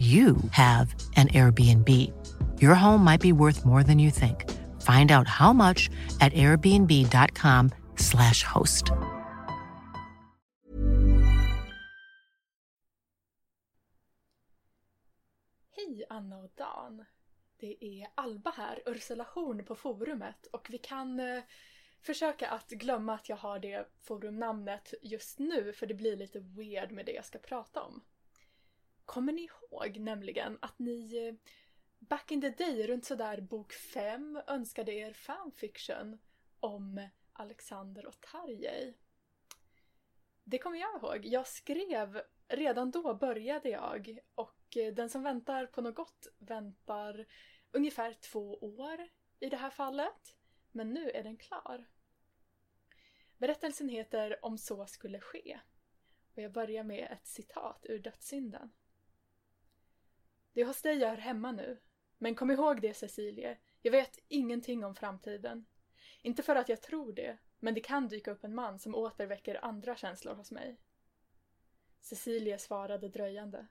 you have an Airbnb. Your home might be worth more than you think. Find out how much at airbnb.com/slash host. Hej Anna och Dan! Det är Alba här, Ursula Horn på forumet och vi kan eh, försöka att glömma att jag har det forumnamnet just nu för det blir lite weird med det jag ska prata om. Kommer ni ihåg nämligen att ni eh, back in the day, runt sådär bok 5, önskade er fanfiction om Alexander och Tarjei? Det kommer jag ihåg. Jag skrev, redan då började jag och eh, den som väntar på något gott väntar ungefär två år i det här fallet. Men nu är den klar. Berättelsen heter Om så skulle ske. Och jag börjar med ett citat ur Dödssynden. Det är hos dig jag hör hemma nu. Men kom ihåg det Cecilie, jag vet ingenting om framtiden. Inte för att jag tror det, men det kan dyka upp en man som återväcker andra känslor hos mig. Cecilie svarade dröjande.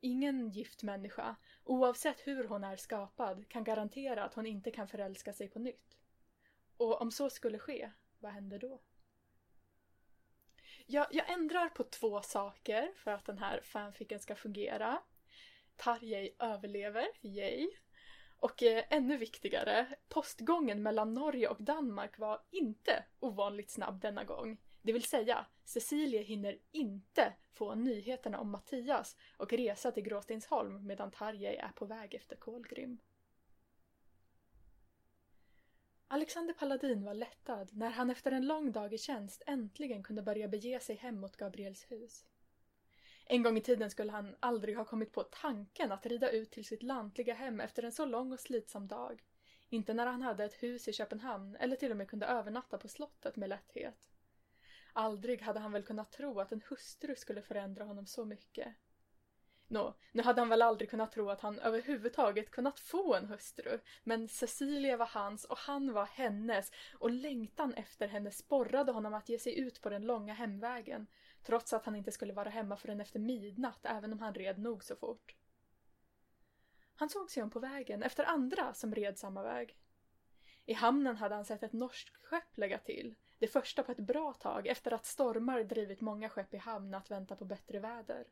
Ingen gift människa, oavsett hur hon är skapad, kan garantera att hon inte kan förälska sig på nytt. Och om så skulle ske, vad händer då? Jag, jag ändrar på två saker för att den här fanficken ska fungera. Tarjei överlever, yay. Och eh, ännu viktigare, postgången mellan Norge och Danmark var inte ovanligt snabb denna gång. Det vill säga, Cecilie hinner inte få nyheterna om Mattias och resa till Gråstensholm medan Tarjei är på väg efter Kolgrim. Alexander Paladin var lättad när han efter en lång dag i tjänst äntligen kunde börja bege sig hem mot Gabriels hus. En gång i tiden skulle han aldrig ha kommit på tanken att rida ut till sitt lantliga hem efter en så lång och slitsam dag. Inte när han hade ett hus i Köpenhamn eller till och med kunde övernatta på slottet med lätthet. Aldrig hade han väl kunnat tro att en hustru skulle förändra honom så mycket. Nå, nu hade han väl aldrig kunnat tro att han överhuvudtaget kunnat få en hustru, men Cecilia var hans och han var hennes och längtan efter henne sporrade honom att ge sig ut på den långa hemvägen, trots att han inte skulle vara hemma förrän efter midnatt även om han red nog så fort. Han såg sig om på vägen efter andra som red samma väg. I hamnen hade han sett ett norskt skepp lägga till, det första på ett bra tag efter att stormar drivit många skepp i hamn att vänta på bättre väder.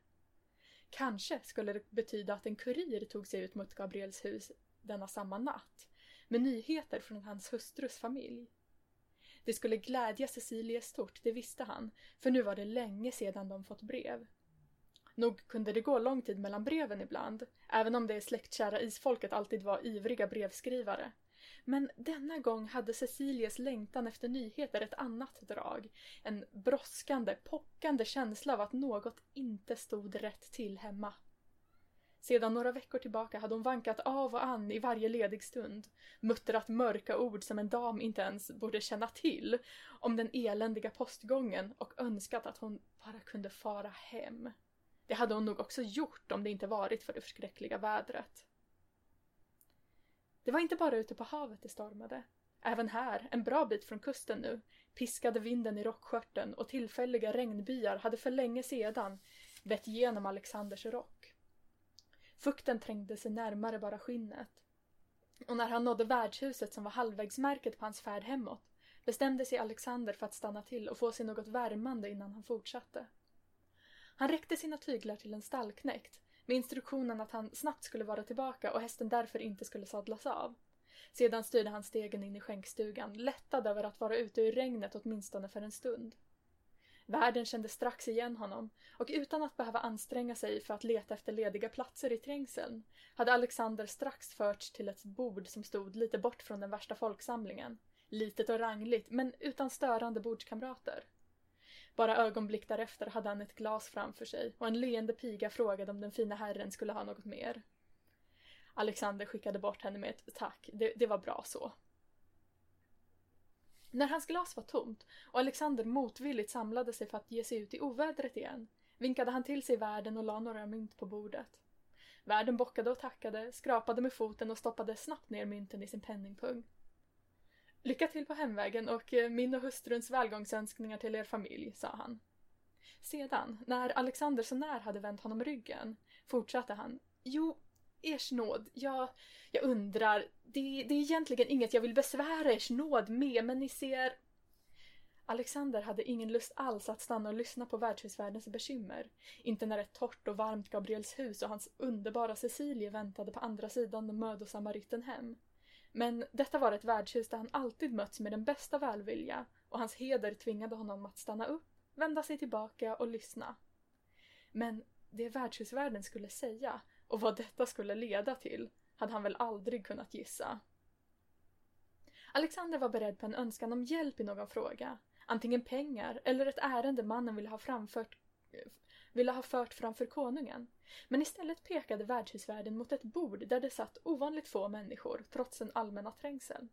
Kanske skulle det betyda att en kurir tog sig ut mot Gabriels hus denna samma natt med nyheter från hans hustrus familj. Det skulle glädja Cecilie stort, det visste han, för nu var det länge sedan de fått brev. Nog kunde det gå lång tid mellan breven ibland, även om det släktkära isfolket alltid var ivriga brevskrivare. Men denna gång hade Cecilies längtan efter nyheter ett annat drag. En brådskande, pockande känsla av att något inte stod rätt till hemma. Sedan några veckor tillbaka hade hon vankat av och an i varje ledig stund, muttrat mörka ord som en dam inte ens borde känna till, om den eländiga postgången och önskat att hon bara kunde fara hem. Det hade hon nog också gjort om det inte varit för det förskräckliga vädret. Det var inte bara ute på havet det stormade. Även här, en bra bit från kusten nu, piskade vinden i rockskörten och tillfälliga regnbyar hade för länge sedan vett genom Alexanders rock. Fukten trängde sig närmare bara skinnet. Och när han nådde värdshuset som var halvvägsmärket på hans färd hemåt bestämde sig Alexander för att stanna till och få sig något värmande innan han fortsatte. Han räckte sina tyglar till en stallknäckt med instruktionen att han snabbt skulle vara tillbaka och hästen därför inte skulle sadlas av. Sedan styrde han stegen in i skänkstugan, lättad över att vara ute ur regnet åtminstone för en stund. Värden kände strax igen honom och utan att behöva anstränga sig för att leta efter lediga platser i trängseln hade Alexander strax förts till ett bord som stod lite bort från den värsta folksamlingen. Litet och rangligt, men utan störande bordskamrater. Bara ögonblick därefter hade han ett glas framför sig och en leende piga frågade om den fina herren skulle ha något mer. Alexander skickade bort henne med ett tack, det, det var bra så. När hans glas var tomt och Alexander motvilligt samlade sig för att ge sig ut i ovädret igen vinkade han till sig värden och la några mynt på bordet. Värden bockade och tackade, skrapade med foten och stoppade snabbt ner mynten i sin penningpung. Lycka till på hemvägen och eh, min och hustruns välgångsönskningar till er familj, sa han. Sedan, när Alexander så när hade vänt honom ryggen, fortsatte han. Jo, ers nåd, jag, jag undrar, det, det är egentligen inget jag vill besvära ers nåd med, men ni ser... Alexander hade ingen lust alls att stanna och lyssna på värdshusvärdens bekymmer. Inte när ett torrt och varmt Gabriels hus och hans underbara Cecilie väntade på andra sidan den mödosamma rytten hem. Men detta var ett värdshus där han alltid mötts med den bästa välvilja och hans heder tvingade honom att stanna upp, vända sig tillbaka och lyssna. Men det värdshusvärden skulle säga och vad detta skulle leda till hade han väl aldrig kunnat gissa. Alexander var beredd på en önskan om hjälp i någon fråga, antingen pengar eller ett ärende mannen ville ha framfört ville ha fört framför konungen. Men istället pekade värdshusvärden mot ett bord där det satt ovanligt få människor trots den allmänna trängseln.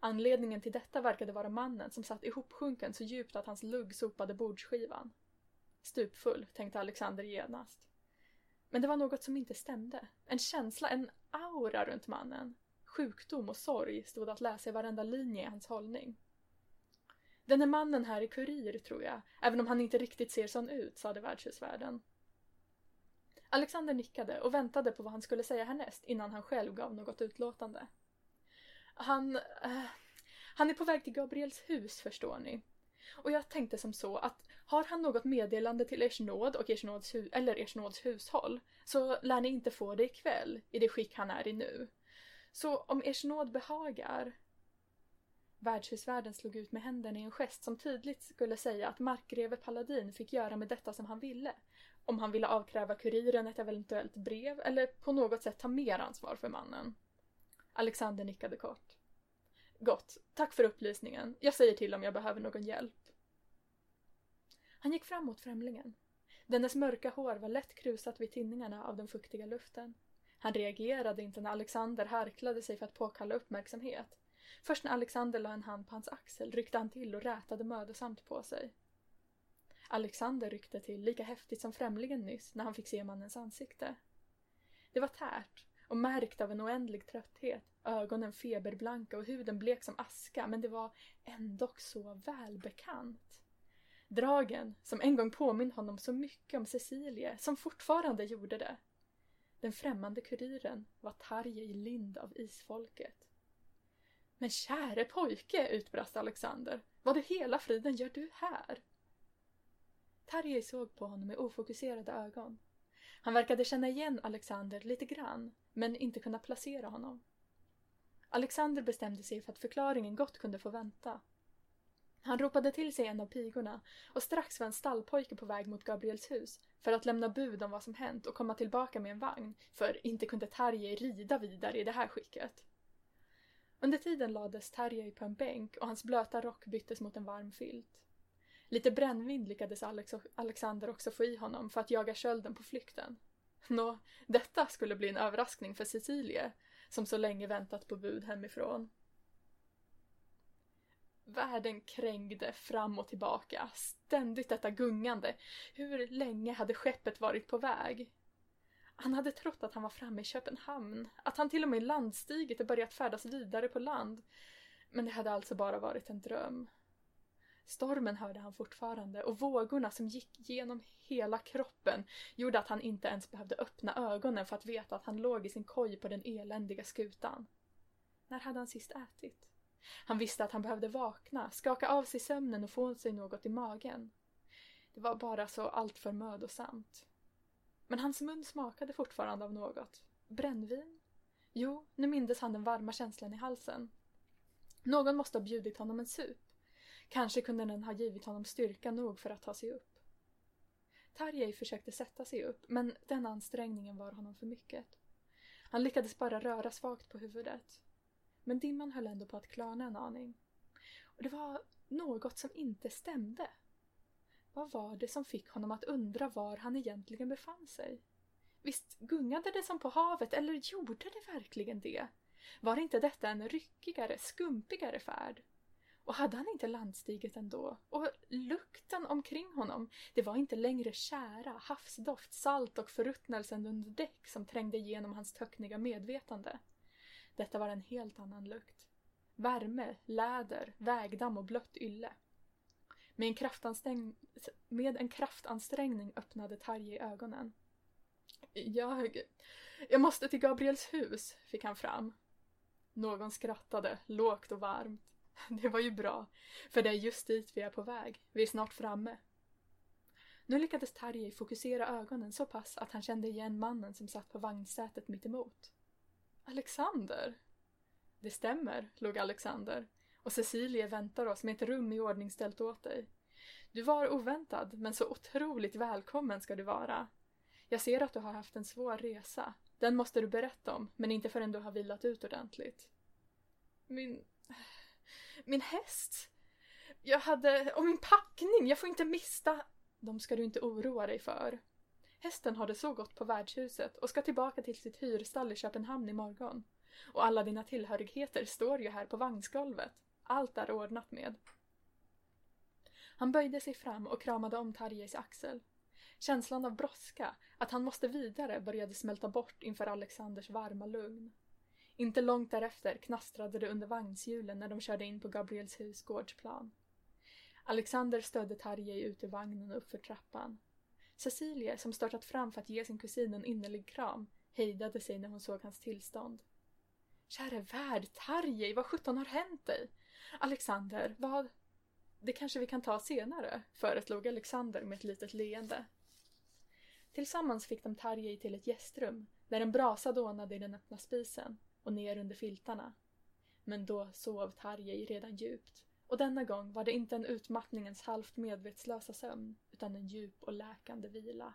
Anledningen till detta verkade vara mannen som satt ihopsjunken så djupt att hans lugg sopade bordsskivan. Stupfull, tänkte Alexander genast. Men det var något som inte stämde. En känsla, en aura runt mannen. Sjukdom och sorg stod att läsa i varenda linje i hans hållning. Den är mannen här i kurir, tror jag, även om han inte riktigt ser sån ut, sade värdshusvärden. Alexander nickade och väntade på vad han skulle säga härnäst innan han själv gav något utlåtande. Han... Eh, han är på väg till Gabriels hus, förstår ni. Och jag tänkte som så att har han något meddelande till ers nåd och ers nåds hu- eller ers nåds hushåll så lär ni inte få det ikväll i det skick han är i nu. Så om ers nåd behagar Värdshusvärden slog ut med händerna i en gest som tydligt skulle säga att markgreve Paladin fick göra med detta som han ville. Om han ville avkräva kuriren ett eventuellt brev eller på något sätt ta mer ansvar för mannen. Alexander nickade kort. Gott, tack för upplysningen. Jag säger till om jag behöver någon hjälp. Han gick fram mot främlingen. Dennes mörka hår var lätt krusat vid tinningarna av den fuktiga luften. Han reagerade inte när Alexander harklade sig för att påkalla uppmärksamhet. Först när Alexander la en hand på hans axel ryckte han till och rätade mödosamt på sig. Alexander ryckte till lika häftigt som främlingen nyss när han fick se mannens ansikte. Det var tärt och märkt av en oändlig trötthet, ögonen feberblanka och huden blek som aska, men det var ändock så välbekant. Dragen, som en gång påminde honom så mycket om Cecilie, som fortfarande gjorde det. Den främmande kuriren var Tarjei Lind av isfolket. Men käre pojke, utbrast Alexander. Vad i hela friden gör du här? Tarjei såg på honom med ofokuserade ögon. Han verkade känna igen Alexander lite grann, men inte kunna placera honom. Alexander bestämde sig för att förklaringen gott kunde få vänta. Han ropade till sig en av pigorna och strax var en stallpojke på väg mot Gabriels hus för att lämna bud om vad som hänt och komma tillbaka med en vagn, för inte kunde Tarjei rida vidare i det här skicket. Under tiden lades Tarjei på en bänk och hans blöta rock byttes mot en varm filt. Lite brännvin lyckades Alex Alexander också få i honom för att jaga kölden på flykten. Nå, detta skulle bli en överraskning för Cecilie, som så länge väntat på bud hemifrån. Världen krängde fram och tillbaka, ständigt detta gungande. Hur länge hade skeppet varit på väg? Han hade trott att han var framme i Köpenhamn, att han till och med landstigit och börjat färdas vidare på land. Men det hade alltså bara varit en dröm. Stormen hörde han fortfarande och vågorna som gick genom hela kroppen gjorde att han inte ens behövde öppna ögonen för att veta att han låg i sin koj på den eländiga skutan. När hade han sist ätit? Han visste att han behövde vakna, skaka av sig sömnen och få sig något i magen. Det var bara så alltför mödosamt. Men hans mun smakade fortfarande av något. Brännvin? Jo, nu mindes han den varma känslan i halsen. Någon måste ha bjudit honom en sup. Kanske kunde den ha givit honom styrka nog för att ta sig upp. Tarjei försökte sätta sig upp, men den ansträngningen var honom för mycket. Han lyckades bara röra svagt på huvudet. Men dimman höll ändå på att klarna en aning. Och det var något som inte stämde. Vad var det som fick honom att undra var han egentligen befann sig? Visst gungade det som på havet, eller gjorde det verkligen det? Var inte detta en ryckigare, skumpigare färd? Och hade han inte landstigit ändå? Och lukten omkring honom, det var inte längre kära, havsdoft, salt och förruttnelsen under däck som trängde igenom hans töckniga medvetande. Detta var en helt annan lukt. Värme, läder, vägdamm och blött ylle. Med en, kraftansträng... med en kraftansträngning öppnade Tarjei ögonen. Jag... Jag måste till Gabriels hus, fick han fram. Någon skrattade, lågt och varmt. Det var ju bra, för det är just dit vi är på väg. Vi är snart framme. Nu lyckades Tarjei fokusera ögonen så pass att han kände igen mannen som satt på vagnsätet mittemot. Alexander? Det stämmer, log Alexander. Och Cecilie väntar oss med ett rum i ordning ställt åt dig. Du var oväntad, men så otroligt välkommen ska du vara. Jag ser att du har haft en svår resa. Den måste du berätta om, men inte förrän du har vilat ut ordentligt. Min... Min häst! Jag hade... Och min packning! Jag får inte mista... De ska du inte oroa dig för. Hästen har det så gott på värdshuset och ska tillbaka till sitt hyrstall i Köpenhamn imorgon. Och alla dina tillhörigheter står ju här på vagnsgolvet. Allt är ordnat med. Han böjde sig fram och kramade om Tarjeis axel. Känslan av brådska, att han måste vidare, började smälta bort inför Alexanders varma lugn. Inte långt därefter knastrade det under vagnshjulen när de körde in på Gabriels hus gårdsplan. Alexander stödde Tarjei ut ur vagnen och uppför trappan. Cecilie, som startat fram för att ge sin kusin en innerlig kram, hejdade sig när hon såg hans tillstånd. Käre värld, Tarjei, vad sjutton har hänt dig? Alexander, vad... Det kanske vi kan ta senare, föreslog Alexander med ett litet leende. Tillsammans fick de Tarjei till ett gästrum där en brasa dånade i den öppna spisen och ner under filtarna. Men då sov Tarjei redan djupt och denna gång var det inte en utmattningens halvt medvetslösa sömn utan en djup och läkande vila.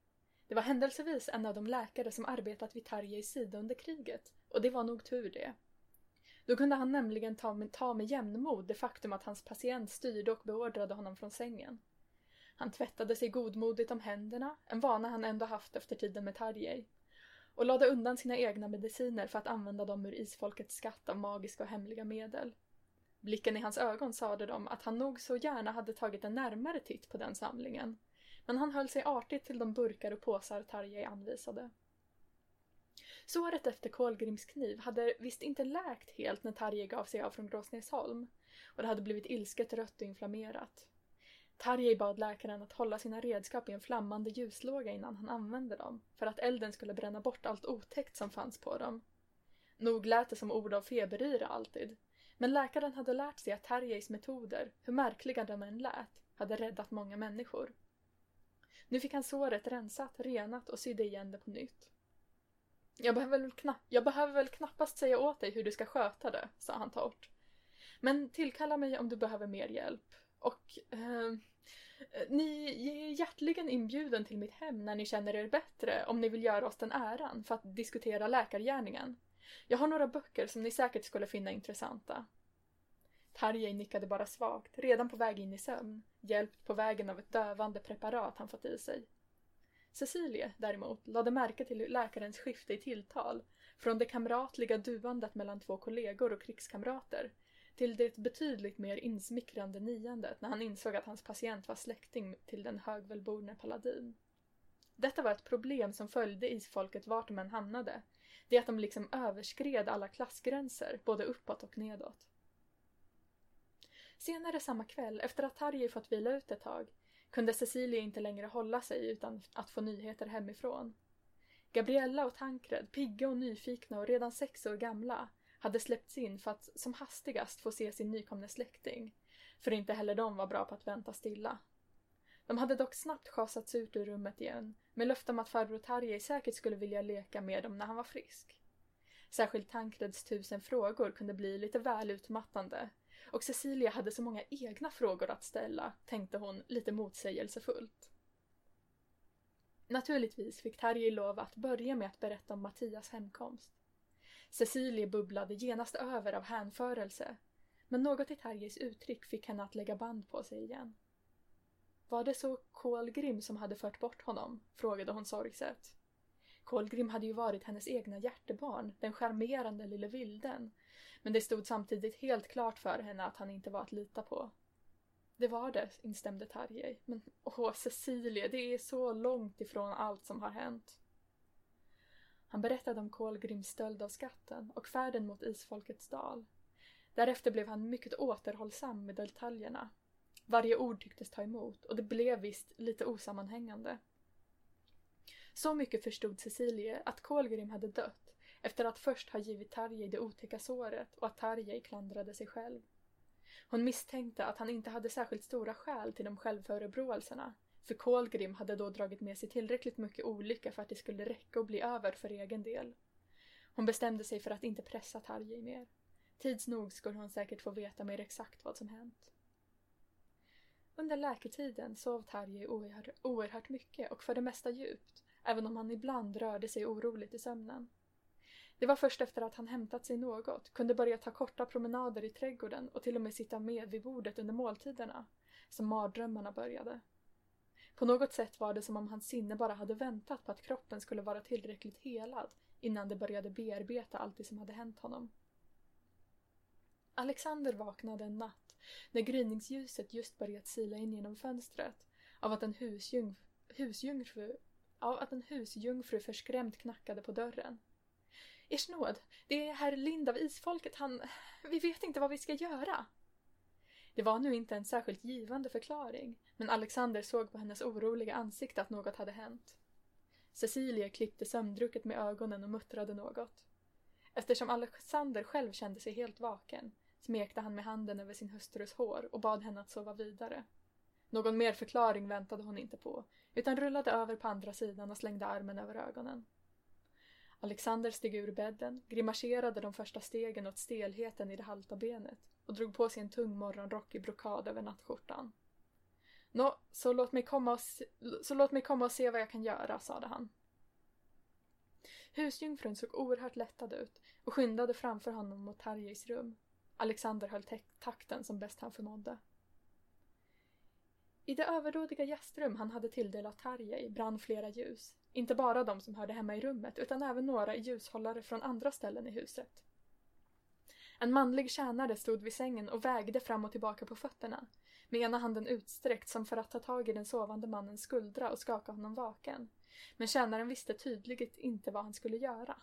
Det var händelsevis en av de läkare som arbetat vid Tarjeis sida under kriget och det var nog tur det. Då kunde han nämligen ta med, ta med jämnmod det faktum att hans patient styrde och beordrade honom från sängen. Han tvättade sig godmodigt om händerna, en vana han ändå haft efter tiden med Tarjei, och lade undan sina egna mediciner för att använda dem ur isfolkets skatt av magiska och hemliga medel. Blicken i hans ögon sade dem att han nog så gärna hade tagit en närmare titt på den samlingen, men han höll sig artigt till de burkar och påsar Tarjei anvisade. Såret efter Kolgrims kniv hade visst inte läkt helt när Tarjei gav sig av från Gråsnäsholm och det hade blivit ilsket rött och inflammerat. Tarjei bad läkaren att hålla sina redskap i en flammande ljuslåga innan han använde dem för att elden skulle bränna bort allt otäckt som fanns på dem. Nog lät det som ord av feberyra alltid, men läkaren hade lärt sig att Tarjeis metoder, hur märkliga de än lät, hade räddat många människor. Nu fick han såret rensat, renat och sydde igen det på nytt. Jag behöver, väl knapp jag behöver väl knappast säga åt dig hur du ska sköta det, sa han torrt. Men tillkalla mig om du behöver mer hjälp. Och eh, ni är hjärtligen inbjuden till mitt hem när ni känner er bättre om ni vill göra oss den äran för att diskutera läkargärningen. Jag har några böcker som ni säkert skulle finna intressanta. Tarjei nickade bara svagt, redan på väg in i sömn, hjälpt på vägen av ett dövande preparat han fått i sig. Cecilie, däremot, lade märke till läkarens skifte i tilltal, från det kamratliga duandet mellan två kollegor och krigskamrater, till det betydligt mer insmickrande niandet när han insåg att hans patient var släkting till den högvälborne paladin. Detta var ett problem som följde isfolket vart de än hamnade, det att de liksom överskred alla klassgränser, både uppåt och nedåt. Senare samma kväll, efter att Tarjei fått vila ut ett tag, kunde Cecilia inte längre hålla sig utan att få nyheter hemifrån. Gabriella och Tankred, pigga och nyfikna och redan sex år gamla, hade släppts in för att som hastigast få se sin nykomne släkting, för inte heller de var bra på att vänta stilla. De hade dock snabbt schasats ut ur rummet igen, med löfte om att farbror Tarjei säkert skulle vilja leka med dem när han var frisk. Särskilt Tankreds tusen frågor kunde bli lite väl utmattande och Cecilia hade så många egna frågor att ställa, tänkte hon lite motsägelsefullt. Naturligtvis fick Tarjei lov att börja med att berätta om Mattias hemkomst. Cecilie bubblade genast över av hänförelse, men något i Tarjeis uttryck fick henne att lägga band på sig igen. Var det så Kolgrim som hade fört bort honom? frågade hon sorgset. Kolgrim hade ju varit hennes egna hjärtebarn, den charmerande lille vilden, men det stod samtidigt helt klart för henne att han inte var att lita på. Det var det, instämde Tarjei. Men åh, Cecilie, det är så långt ifrån allt som har hänt. Han berättade om Kolgrims stöld av skatten och färden mot Isfolkets dal. Därefter blev han mycket återhållsam med detaljerna. Varje ord tycktes ta emot och det blev visst lite osammanhängande. Så mycket förstod Cecilie att Kolgrim hade dött efter att först ha givit Tarjei det otäcka såret och att Tarjei klandrade sig själv. Hon misstänkte att han inte hade särskilt stora skäl till de självförebråelserna, för Kolgrim hade då dragit med sig tillräckligt mycket olycka för att det skulle räcka och bli över för egen del. Hon bestämde sig för att inte pressa Tarjei mer. Tids nog skulle hon säkert få veta mer exakt vad som hänt. Under läketiden sov Tarjei oerhört, mycket och för det mesta djupt, även om han ibland rörde sig oroligt i sömnen. Det var först efter att han hämtat sig något, kunde börja ta korta promenader i trädgården och till och med sitta med vid bordet under måltiderna, som mardrömmarna började. På något sätt var det som om hans sinne bara hade väntat på att kroppen skulle vara tillräckligt helad innan det började bearbeta allt det som hade hänt honom. Alexander vaknade en natt när gryningsljuset just börjat sila in genom fönstret av att en husjungfru, husjungfru, av att en husjungfru förskrämt knackade på dörren. Ers nåd, det är herr Lind av isfolket, han... Vi vet inte vad vi ska göra. Det var nu inte en särskilt givande förklaring, men Alexander såg på hennes oroliga ansikte att något hade hänt. Cecilia klippte sömndrucket med ögonen och muttrade något. Eftersom Alexander själv kände sig helt vaken smekte han med handen över sin hustrus hår och bad henne att sova vidare. Någon mer förklaring väntade hon inte på, utan rullade över på andra sidan och slängde armen över ögonen. Alexander steg ur bädden, grimaserade de första stegen åt stelheten i det halta benet och drog på sig en tung morgonrock i brokad över nattskjortan. Nå, så låt mig komma och se, så låt mig komma och se vad jag kan göra, sade han. Husjungfrun såg oerhört lättad ut och skyndade framför honom mot Tarjeis rum. Alexander höll takten som bäst han förmådde. I det överdådiga gästrum han hade tilldelat Tarjei brann flera ljus. Inte bara de som hörde hemma i rummet utan även några ljushållare från andra ställen i huset. En manlig tjänare stod vid sängen och vägde fram och tillbaka på fötterna, med ena handen utsträckt som för att ta tag i den sovande mannens skuldra och skaka honom vaken. Men tjänaren visste tydligt inte vad han skulle göra.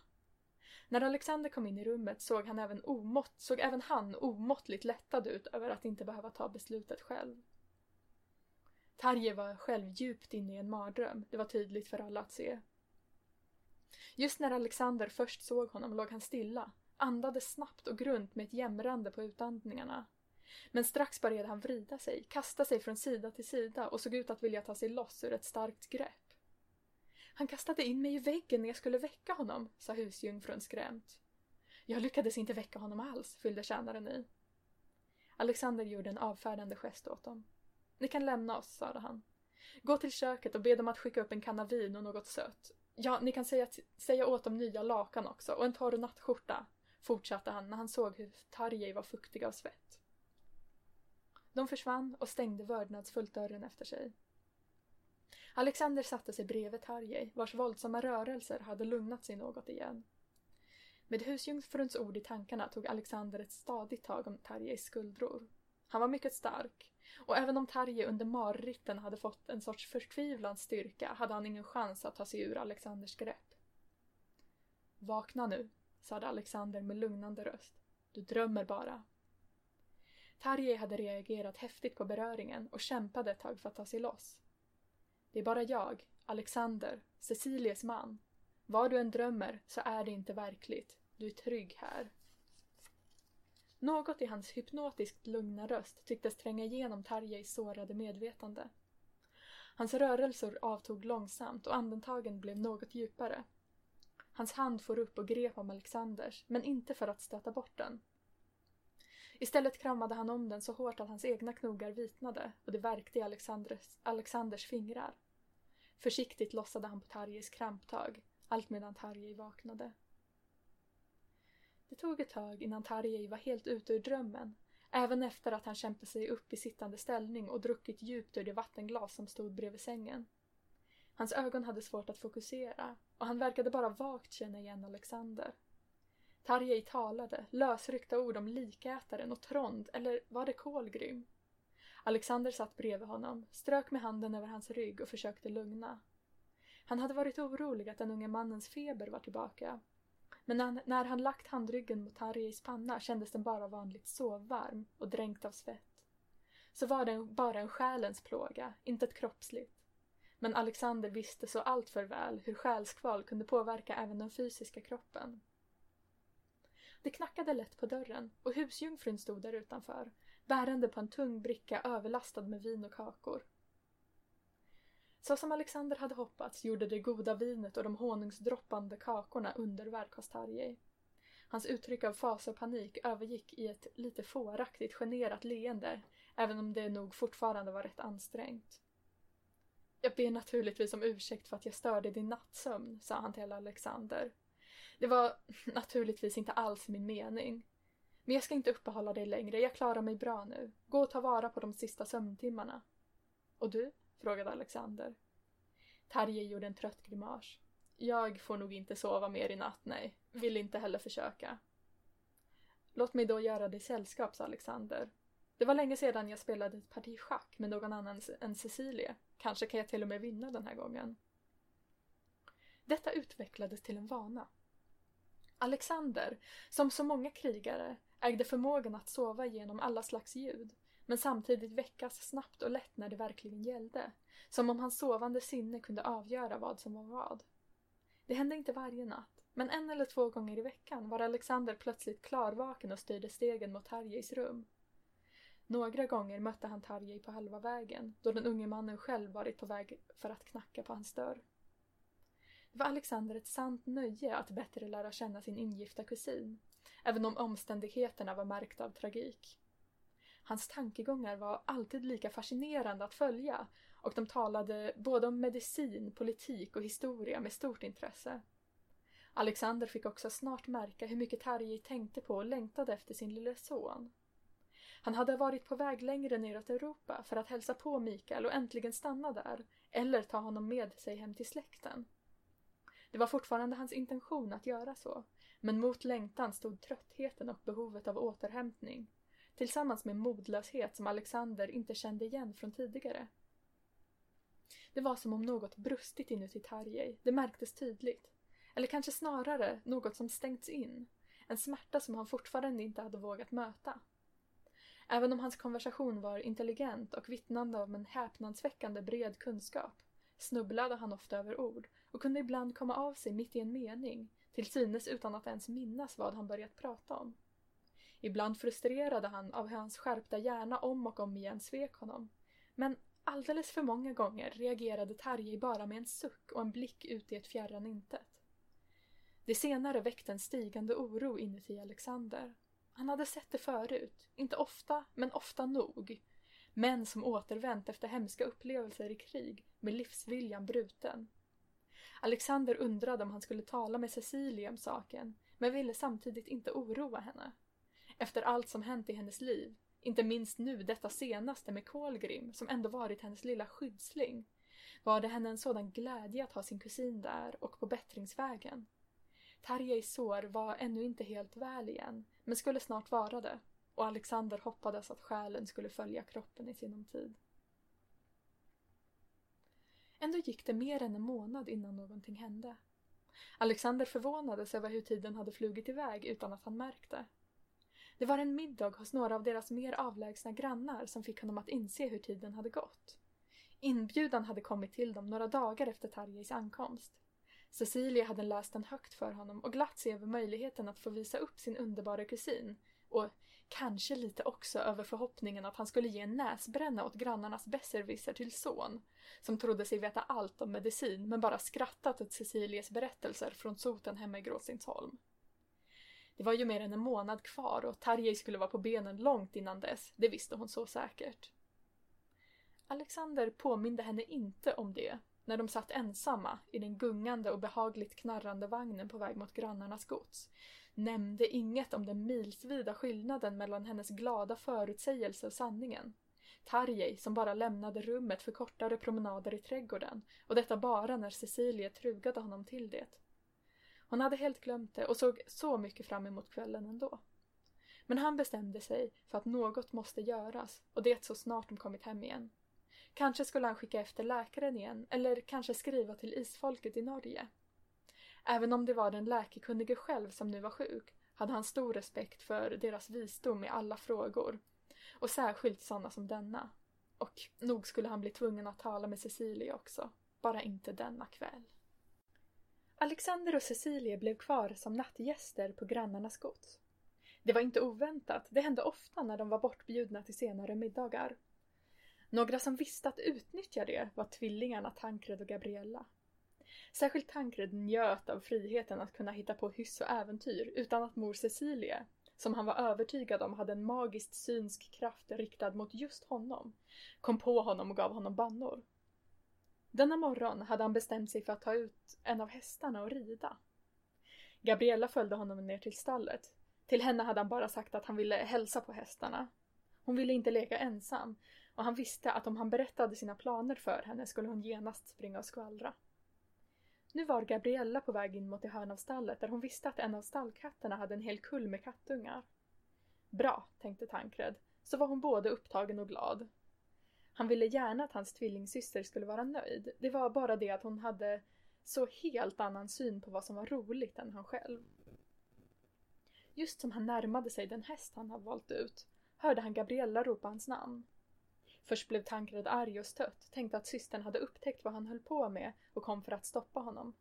När Alexander kom in i rummet såg han även, omått, såg även han omåttligt lättad ut över att inte behöva ta beslutet själv. Tarje var själv djupt inne i en mardröm, det var tydligt för alla att se. Just när Alexander först såg honom låg han stilla, andades snabbt och grunt med ett jämrande på utandningarna. Men strax började han vrida sig, kasta sig från sida till sida och såg ut att vilja ta sig loss ur ett starkt grepp. Han kastade in mig i väggen när jag skulle väcka honom, sa husjungfrun skrämt. Jag lyckades inte väcka honom alls, fyllde tjänaren i. Alexander gjorde en avfärdande gest åt dem. Ni kan lämna oss, sade han. Gå till köket och be dem att skicka upp en kanna vin och något sött. Ja, ni kan säga, säga åt dem nya lakan också och en torr nattskjorta, fortsatte han när han såg hur Tarjei var fuktig av svett. De försvann och stängde vördnadsfullt dörren efter sig. Alexander satte sig bredvid Tarjei, vars våldsamma rörelser hade lugnat sig något igen. Med husjungfruns ord i tankarna tog Alexander ett stadigt tag om Tarjeis skuldror. Han var mycket stark, och även om Tarje under marritten hade fått en sorts förtvivlans styrka hade han ingen chans att ta sig ur Alexanders grepp. Vakna nu, sade Alexander med lugnande röst. Du drömmer bara. Tarje hade reagerat häftigt på beröringen och kämpade ett tag för att ta sig loss. Det är bara jag, Alexander, Cecilies man. Vad du än drömmer så är det inte verkligt. Du är trygg här. Något i hans hypnotiskt lugna röst tycktes tränga igenom Tarjeis sårade medvetande. Hans rörelser avtog långsamt och andetagen blev något djupare. Hans hand for upp och grep om Alexanders, men inte för att stöta bort den. Istället kramade han om den så hårt att hans egna knogar vitnade och det värkte i Alexanders, Alexanders fingrar. Försiktigt lossade han på Tarjeis kramptag, allt medan Tarjei vaknade. Det tog ett tag innan Tarjei var helt ute ur drömmen, även efter att han kämpat sig upp i sittande ställning och druckit djupt ur det vattenglas som stod bredvid sängen. Hans ögon hade svårt att fokusera och han verkade bara vagt känna igen Alexander. Tarjei talade, lösryckta ord om likätaren och Trond, eller var det Kolgrym? Alexander satt bredvid honom, strök med handen över hans rygg och försökte lugna. Han hade varit orolig att den unge mannens feber var tillbaka men när, när han lagt handryggen mot Tarjeis panna kändes den bara vanligt sovvarm och dränkt av svett. Så var den bara en själens plåga, inte ett kroppsligt. Men Alexander visste så alltför väl hur själskval kunde påverka även den fysiska kroppen. Det knackade lätt på dörren och husjungfrun stod där utanför, bärande på en tung bricka överlastad med vin och kakor. Så som Alexander hade hoppats gjorde det goda vinet och de honungsdroppande kakorna underverk hos Tarjei. Hans uttryck av fas och panik övergick i ett lite fåraktigt generat leende, även om det nog fortfarande var rätt ansträngt. Jag ber naturligtvis om ursäkt för att jag störde din nattsömn, sa han till Alexander. Det var naturligtvis inte alls min mening. Men jag ska inte uppehålla dig längre, jag klarar mig bra nu. Gå och ta vara på de sista sömntimmarna. Och du? Frågade Alexander. Tarje gjorde en trött grimas. Jag får nog inte sova mer i natt, nej. Vill inte heller försöka. Låt mig då göra dig sällskap, sa Alexander. Det var länge sedan jag spelade ett parti schack med någon annan än Cecilie. Kanske kan jag till och med vinna den här gången. Detta utvecklades till en vana. Alexander, som så många krigare, ägde förmågan att sova genom alla slags ljud, men samtidigt väckas snabbt och lätt när det verkligen gällde, som om hans sovande sinne kunde avgöra vad som var vad. Det hände inte varje natt, men en eller två gånger i veckan var Alexander plötsligt klarvaken och styrde stegen mot Tarjeis rum. Några gånger mötte han Tarjei på halva vägen, då den unge mannen själv varit på väg för att knacka på hans dörr. Det var Alexander ett sant nöje att bättre lära känna sin ingifta kusin, även om omständigheterna var märkta av tragik. Hans tankegångar var alltid lika fascinerande att följa och de talade både om medicin, politik och historia med stort intresse. Alexander fick också snart märka hur mycket Tarjei tänkte på och längtade efter sin lille son. Han hade varit på väg längre neråt Europa för att hälsa på Mikael och äntligen stanna där, eller ta honom med sig hem till släkten. Det var fortfarande hans intention att göra så, men mot längtan stod tröttheten och behovet av återhämtning, tillsammans med modlöshet som Alexander inte kände igen från tidigare. Det var som om något brustit inuti Tarjei, det märktes tydligt. Eller kanske snarare något som stängts in, en smärta som han fortfarande inte hade vågat möta. Även om hans konversation var intelligent och vittnande om en häpnadsväckande bred kunskap snubblade han ofta över ord och kunde ibland komma av sig mitt i en mening, till synes utan att ens minnas vad han börjat prata om. Ibland frustrerade han av hur hans skärpta hjärna om och om igen svek honom. Men alldeles för många gånger reagerade Tarjei bara med en suck och en blick ut i ett fjärran intet. Det senare väckte en stigande oro inuti Alexander. Han hade sett det förut, inte ofta, men ofta nog. Män som återvänt efter hemska upplevelser i krig med livsviljan bruten. Alexander undrade om han skulle tala med Cecilie om saken, men ville samtidigt inte oroa henne. Efter allt som hänt i hennes liv, inte minst nu detta senaste med Kolgrim som ändå varit hennes lilla skyddsling, var det henne en sådan glädje att ha sin kusin där och på bättringsvägen. Tarjeis sår var ännu inte helt väl igen, men skulle snart vara det och Alexander hoppades att själen skulle följa kroppen i sinom tid. Ändå gick det mer än en månad innan någonting hände. Alexander förvånades över hur tiden hade flugit iväg utan att han märkte. Det var en middag hos några av deras mer avlägsna grannar som fick honom att inse hur tiden hade gått. Inbjudan hade kommit till dem några dagar efter Tarjeis ankomst. Cecilia hade läst den högt för honom och glatt sig över möjligheten att få visa upp sin underbara kusin och kanske lite också över förhoppningen att han skulle ge en näsbränna åt grannarnas besserwisser till son, som trodde sig veta allt om medicin men bara skrattat åt Cecilias berättelser från soten hemma i Gråsensholm. Det var ju mer än en månad kvar och Tarjei skulle vara på benen långt innan dess, det visste hon så säkert. Alexander påminde henne inte om det när de satt ensamma i den gungande och behagligt knarrande vagnen på väg mot grannarnas gods, nämnde inget om den milsvida skillnaden mellan hennes glada förutsägelse och sanningen. Tarjei som bara lämnade rummet för kortare promenader i trädgården och detta bara när Cecilie trugade honom till det. Hon hade helt glömt det och såg så mycket fram emot kvällen ändå. Men han bestämde sig för att något måste göras och det så snart de kommit hem igen. Kanske skulle han skicka efter läkaren igen eller kanske skriva till isfolket i Norge. Även om det var den läkekunnige själv som nu var sjuk hade han stor respekt för deras visdom i alla frågor och särskilt sådana som denna. Och nog skulle han bli tvungen att tala med Cecilia också, bara inte denna kväll. Alexander och Cecilie blev kvar som nattgäster på grannarnas gods. Det var inte oväntat, det hände ofta när de var bortbjudna till senare middagar. Några som visste att utnyttja det var tvillingarna Tankred och Gabriella. Särskilt Tankred njöt av friheten att kunna hitta på hyss och äventyr utan att mor Cecilie, som han var övertygad om hade en magiskt synsk kraft riktad mot just honom, kom på honom och gav honom bannor. Denna morgon hade han bestämt sig för att ta ut en av hästarna och rida. Gabriella följde honom ner till stallet. Till henne hade han bara sagt att han ville hälsa på hästarna. Hon ville inte leka ensam och han visste att om han berättade sina planer för henne skulle hon genast springa och skvallra. Nu var Gabriella på väg in mot det hörn av stallet där hon visste att en av stallkatterna hade en hel kull med kattungar. Bra, tänkte Tankred, så var hon både upptagen och glad. Han ville gärna att hans tvillingsyster skulle vara nöjd. Det var bara det att hon hade så helt annan syn på vad som var roligt än han själv. Just som han närmade sig den häst han hade valt ut hörde han Gabriella ropa hans namn. Först blev Tankred arg och stött, tänkte att systern hade upptäckt vad han höll på med och kom för att stoppa honom.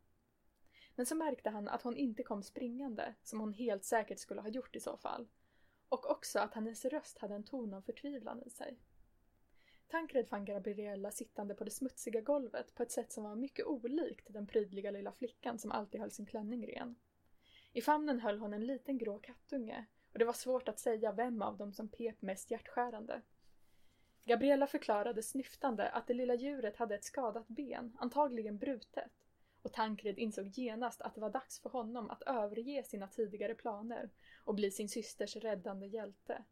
Men så märkte han att hon inte kom springande, som hon helt säkert skulle ha gjort i så fall. Och också att hennes röst hade en ton av förtvivlan i sig. Tankred fann Gabriella sittande på det smutsiga golvet på ett sätt som var mycket olikt den prydliga lilla flickan som alltid höll sin klänning ren. I famnen höll hon en liten grå kattunge och det var svårt att säga vem av dem som pep mest hjärtskärande. Gabriella förklarade snyftande att det lilla djuret hade ett skadat ben, antagligen brutet, och Tankred insåg genast att det var dags för honom att överge sina tidigare planer och bli sin systers räddande hjälte.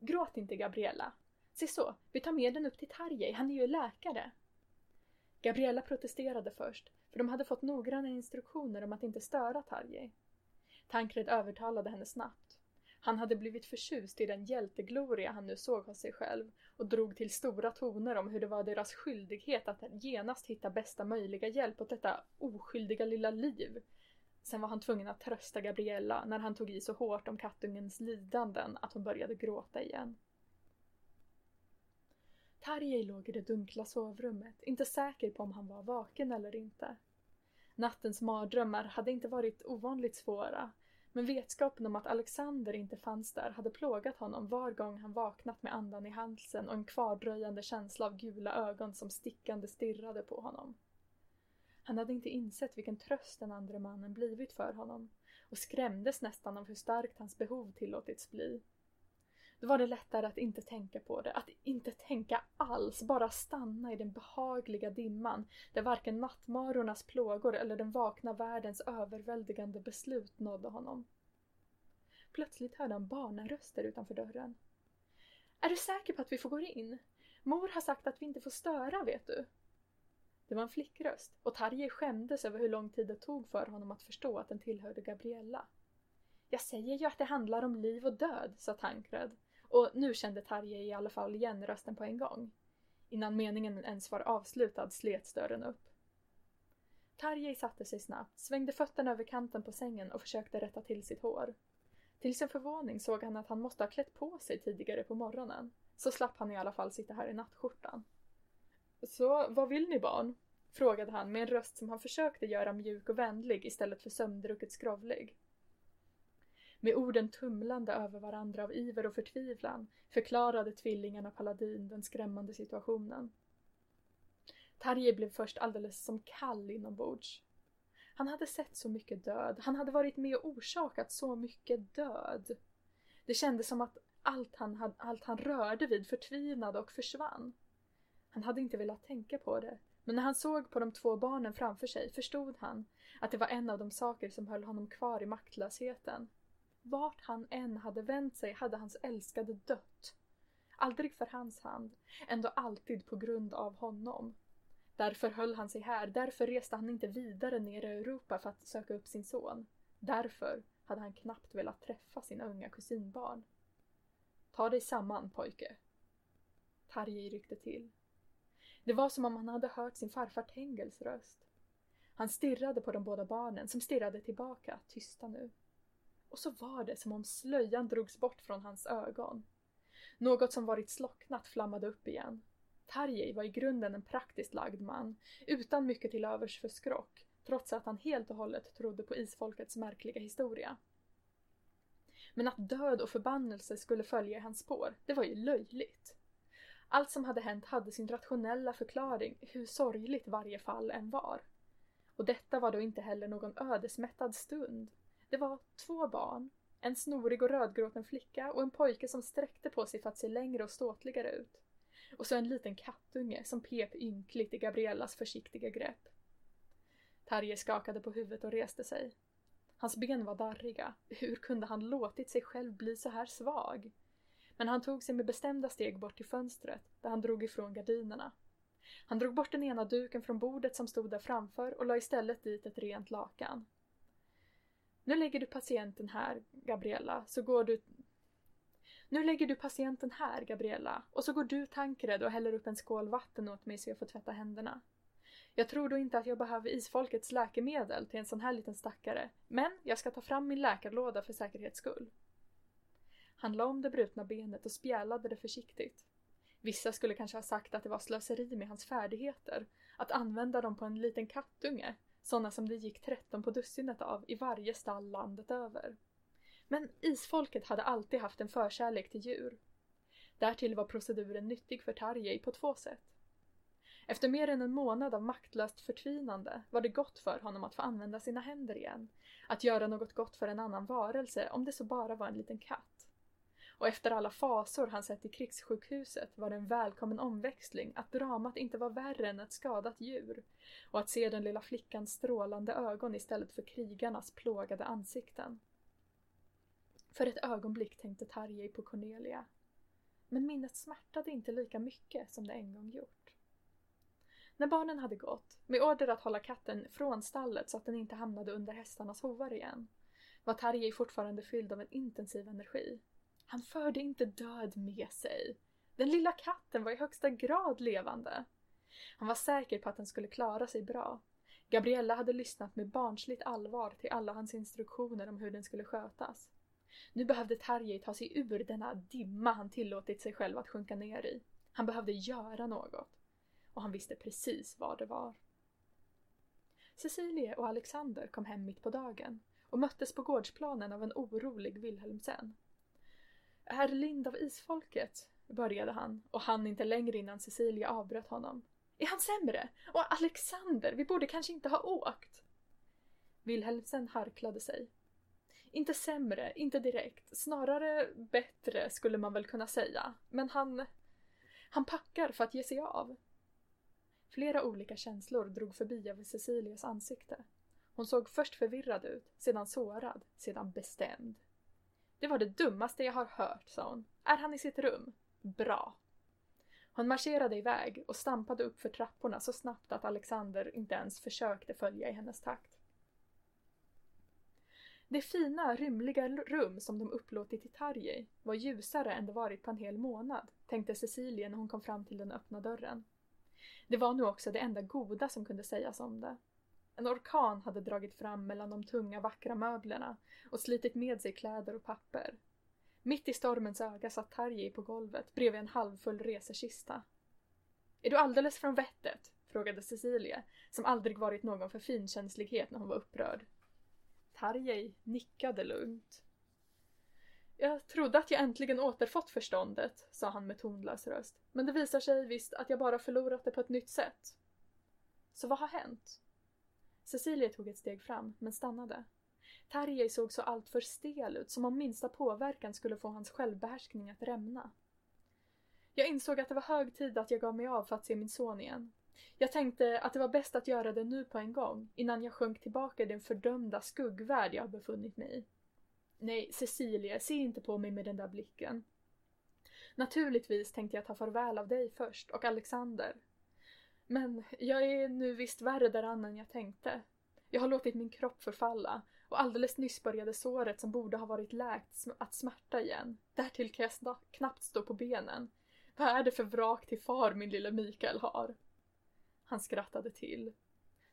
Gråt inte, Gabriella. Se så, vi tar med den upp till Tarjei, han är ju läkare. Gabriella protesterade först, för de hade fått noggranna instruktioner om att inte störa Tarjei. Tankred övertalade henne snabbt. Han hade blivit förtjust i den hjältegloria han nu såg hos sig själv och drog till stora toner om hur det var deras skyldighet att genast hitta bästa möjliga hjälp åt detta oskyldiga lilla liv. Sen var han tvungen att trösta Gabriella när han tog i så hårt om kattungens lidanden att hon började gråta igen. Tarjei låg i det dunkla sovrummet, inte säker på om han var vaken eller inte. Nattens mardrömmar hade inte varit ovanligt svåra men vetskapen om att Alexander inte fanns där hade plågat honom var gång han vaknat med andan i halsen och en kvardröjande känsla av gula ögon som stickande stirrade på honom. Han hade inte insett vilken tröst den andra mannen blivit för honom och skrämdes nästan av hur starkt hans behov tillåtits bli. Då var det lättare att inte tänka på det, att inte tänka alls, bara stanna i den behagliga dimman där varken nattmarornas plågor eller den vakna världens överväldigande beslut nådde honom. Plötsligt hörde han barnaröster utanför dörren. Är du säker på att vi får gå in? Mor har sagt att vi inte får störa, vet du. Det var en flickröst och Tarjei skämdes över hur lång tid det tog för honom att förstå att den tillhörde Gabriella. Jag säger ju att det handlar om liv och död, sa Tankred. Och nu kände Tarjei i alla fall igen rösten på en gång. Innan meningen ens var avslutad slets dörren upp. Tarjei satte sig snabbt, svängde fötterna över kanten på sängen och försökte rätta till sitt hår. Till sin förvåning såg han att han måste ha klätt på sig tidigare på morgonen. Så slapp han i alla fall sitta här i nattskjortan. Så, vad vill ni barn? frågade han med en röst som han försökte göra mjuk och vänlig istället för sömndrucket skrovlig. Med orden tumlande över varandra av iver och förtvivlan förklarade tvillingarna Paladin den skrämmande situationen. Tarje blev först alldeles som kall inombords. Han hade sett så mycket död, han hade varit med och orsakat så mycket död. Det kändes som att allt han, allt han rörde vid förtvinade och försvann. Han hade inte velat tänka på det, men när han såg på de två barnen framför sig förstod han att det var en av de saker som höll honom kvar i maktlösheten. Vart han än hade vänt sig hade hans älskade dött. Aldrig för hans hand, ändå alltid på grund av honom. Därför höll han sig här, därför reste han inte vidare ner i Europa för att söka upp sin son. Därför hade han knappt velat träffa sina unga kusinbarn. Ta dig samman pojke. Tarjei ryckte till. Det var som om han hade hört sin farfar Tengels röst. Han stirrade på de båda barnen som stirrade tillbaka, tysta nu. Och så var det som om slöjan drogs bort från hans ögon. Något som varit slocknat flammade upp igen. Tarjei var i grunden en praktiskt lagd man, utan mycket till övers för skrock, trots att han helt och hållet trodde på isfolkets märkliga historia. Men att död och förbannelse skulle följa i hans spår, det var ju löjligt. Allt som hade hänt hade sin rationella förklaring, hur sorgligt varje fall än var. Och detta var då inte heller någon ödesmättad stund. Det var två barn, en snorig och rödgråten flicka och en pojke som sträckte på sig för att se längre och ståtligare ut. Och så en liten kattunge som pep ynkligt i Gabriellas försiktiga grepp. Tarje skakade på huvudet och reste sig. Hans ben var darriga. Hur kunde han låtit sig själv bli så här svag? Men han tog sig med bestämda steg bort till fönstret, där han drog ifrån gardinerna. Han drog bort den ena duken från bordet som stod där framför och la istället dit ett rent lakan. Nu lägger du patienten här, Gabriella, så går du... Nu lägger du patienten här, Gabriella, och så går du tankrädd och häller upp en skål vatten åt mig så jag får tvätta händerna. Jag tror då inte att jag behöver isfolkets läkemedel till en sån här liten stackare, men jag ska ta fram min läkarlåda för säkerhets skull. Han la om det brutna benet och spjälade det försiktigt. Vissa skulle kanske ha sagt att det var slöseri med hans färdigheter, att använda dem på en liten kattunge, sådana som det gick tretton på dussinet av i varje stall landet över. Men isfolket hade alltid haft en förkärlek till djur. Därtill var proceduren nyttig för Tarjei på två sätt. Efter mer än en månad av maktlöst förtvinande var det gott för honom att få använda sina händer igen. Att göra något gott för en annan varelse, om det så bara var en liten katt. Och efter alla fasor han sett i krigssjukhuset var det en välkommen omväxling att dramat inte var värre än ett skadat djur och att se den lilla flickans strålande ögon istället för krigarnas plågade ansikten. För ett ögonblick tänkte Tarjei på Cornelia. Men minnet smärtade inte lika mycket som det en gång gjort. När barnen hade gått, med order att hålla katten från stallet så att den inte hamnade under hästarnas hovar igen, var Tarjei fortfarande fylld av en intensiv energi. Han förde inte död med sig. Den lilla katten var i högsta grad levande. Han var säker på att den skulle klara sig bra. Gabriella hade lyssnat med barnsligt allvar till alla hans instruktioner om hur den skulle skötas. Nu behövde Tarjei ta sig ur denna dimma han tillåtit sig själv att sjunka ner i. Han behövde göra något. Och han visste precis vad det var. Cecilie och Alexander kom hem mitt på dagen och möttes på gårdsplanen av en orolig Wilhelmsen. Herr Lind av isfolket, började han och han inte längre innan Cecilia avbröt honom. Är han sämre? Och Alexander, vi borde kanske inte ha åkt. Wilhelmsen harklade sig. Inte sämre, inte direkt, snarare bättre skulle man väl kunna säga. Men han... Han packar för att ge sig av. Flera olika känslor drog förbi över Cecilias ansikte. Hon såg först förvirrad ut, sedan sårad, sedan bestämd. Det var det dummaste jag har hört, sa hon. Är han i sitt rum? Bra. Hon marscherade iväg och stampade upp för trapporna så snabbt att Alexander inte ens försökte följa i hennes takt. Det fina, rymliga rum som de upplåtit i Tarjei var ljusare än det varit på en hel månad, tänkte Cecilia när hon kom fram till den öppna dörren. Det var nu också det enda goda som kunde sägas om det. En orkan hade dragit fram mellan de tunga vackra möblerna och slitit med sig kläder och papper. Mitt i stormens öga satt Tarjei på golvet bredvid en halvfull resekista. Är du alldeles från vettet? frågade Cecilia, som aldrig varit någon för finkänslighet när hon var upprörd. Tarjei nickade lugnt. Jag trodde att jag äntligen återfått förståndet, sa han med tonlös röst. Men det visar sig visst att jag bara förlorat det på ett nytt sätt. Så vad har hänt? Cecilia tog ett steg fram, men stannade. Tarjei såg så alltför stel ut, som om minsta påverkan skulle få hans självbehärskning att rämna. Jag insåg att det var hög tid att jag gav mig av för att se min son igen. Jag tänkte att det var bäst att göra det nu på en gång, innan jag sjönk tillbaka i den fördömda skuggvärld jag befunnit mig i. Nej, Cecilia, se inte på mig med den där blicken. Naturligtvis tänkte jag ta farväl av dig först, och Alexander. Men jag är nu visst värre däran än jag tänkte. Jag har låtit min kropp förfalla och alldeles nyss började såret som borde ha varit läkt att smärta igen. Därtill kan jag knappt stå på benen. Vad är det för vrak till far min lille Mikael har? Han skrattade till.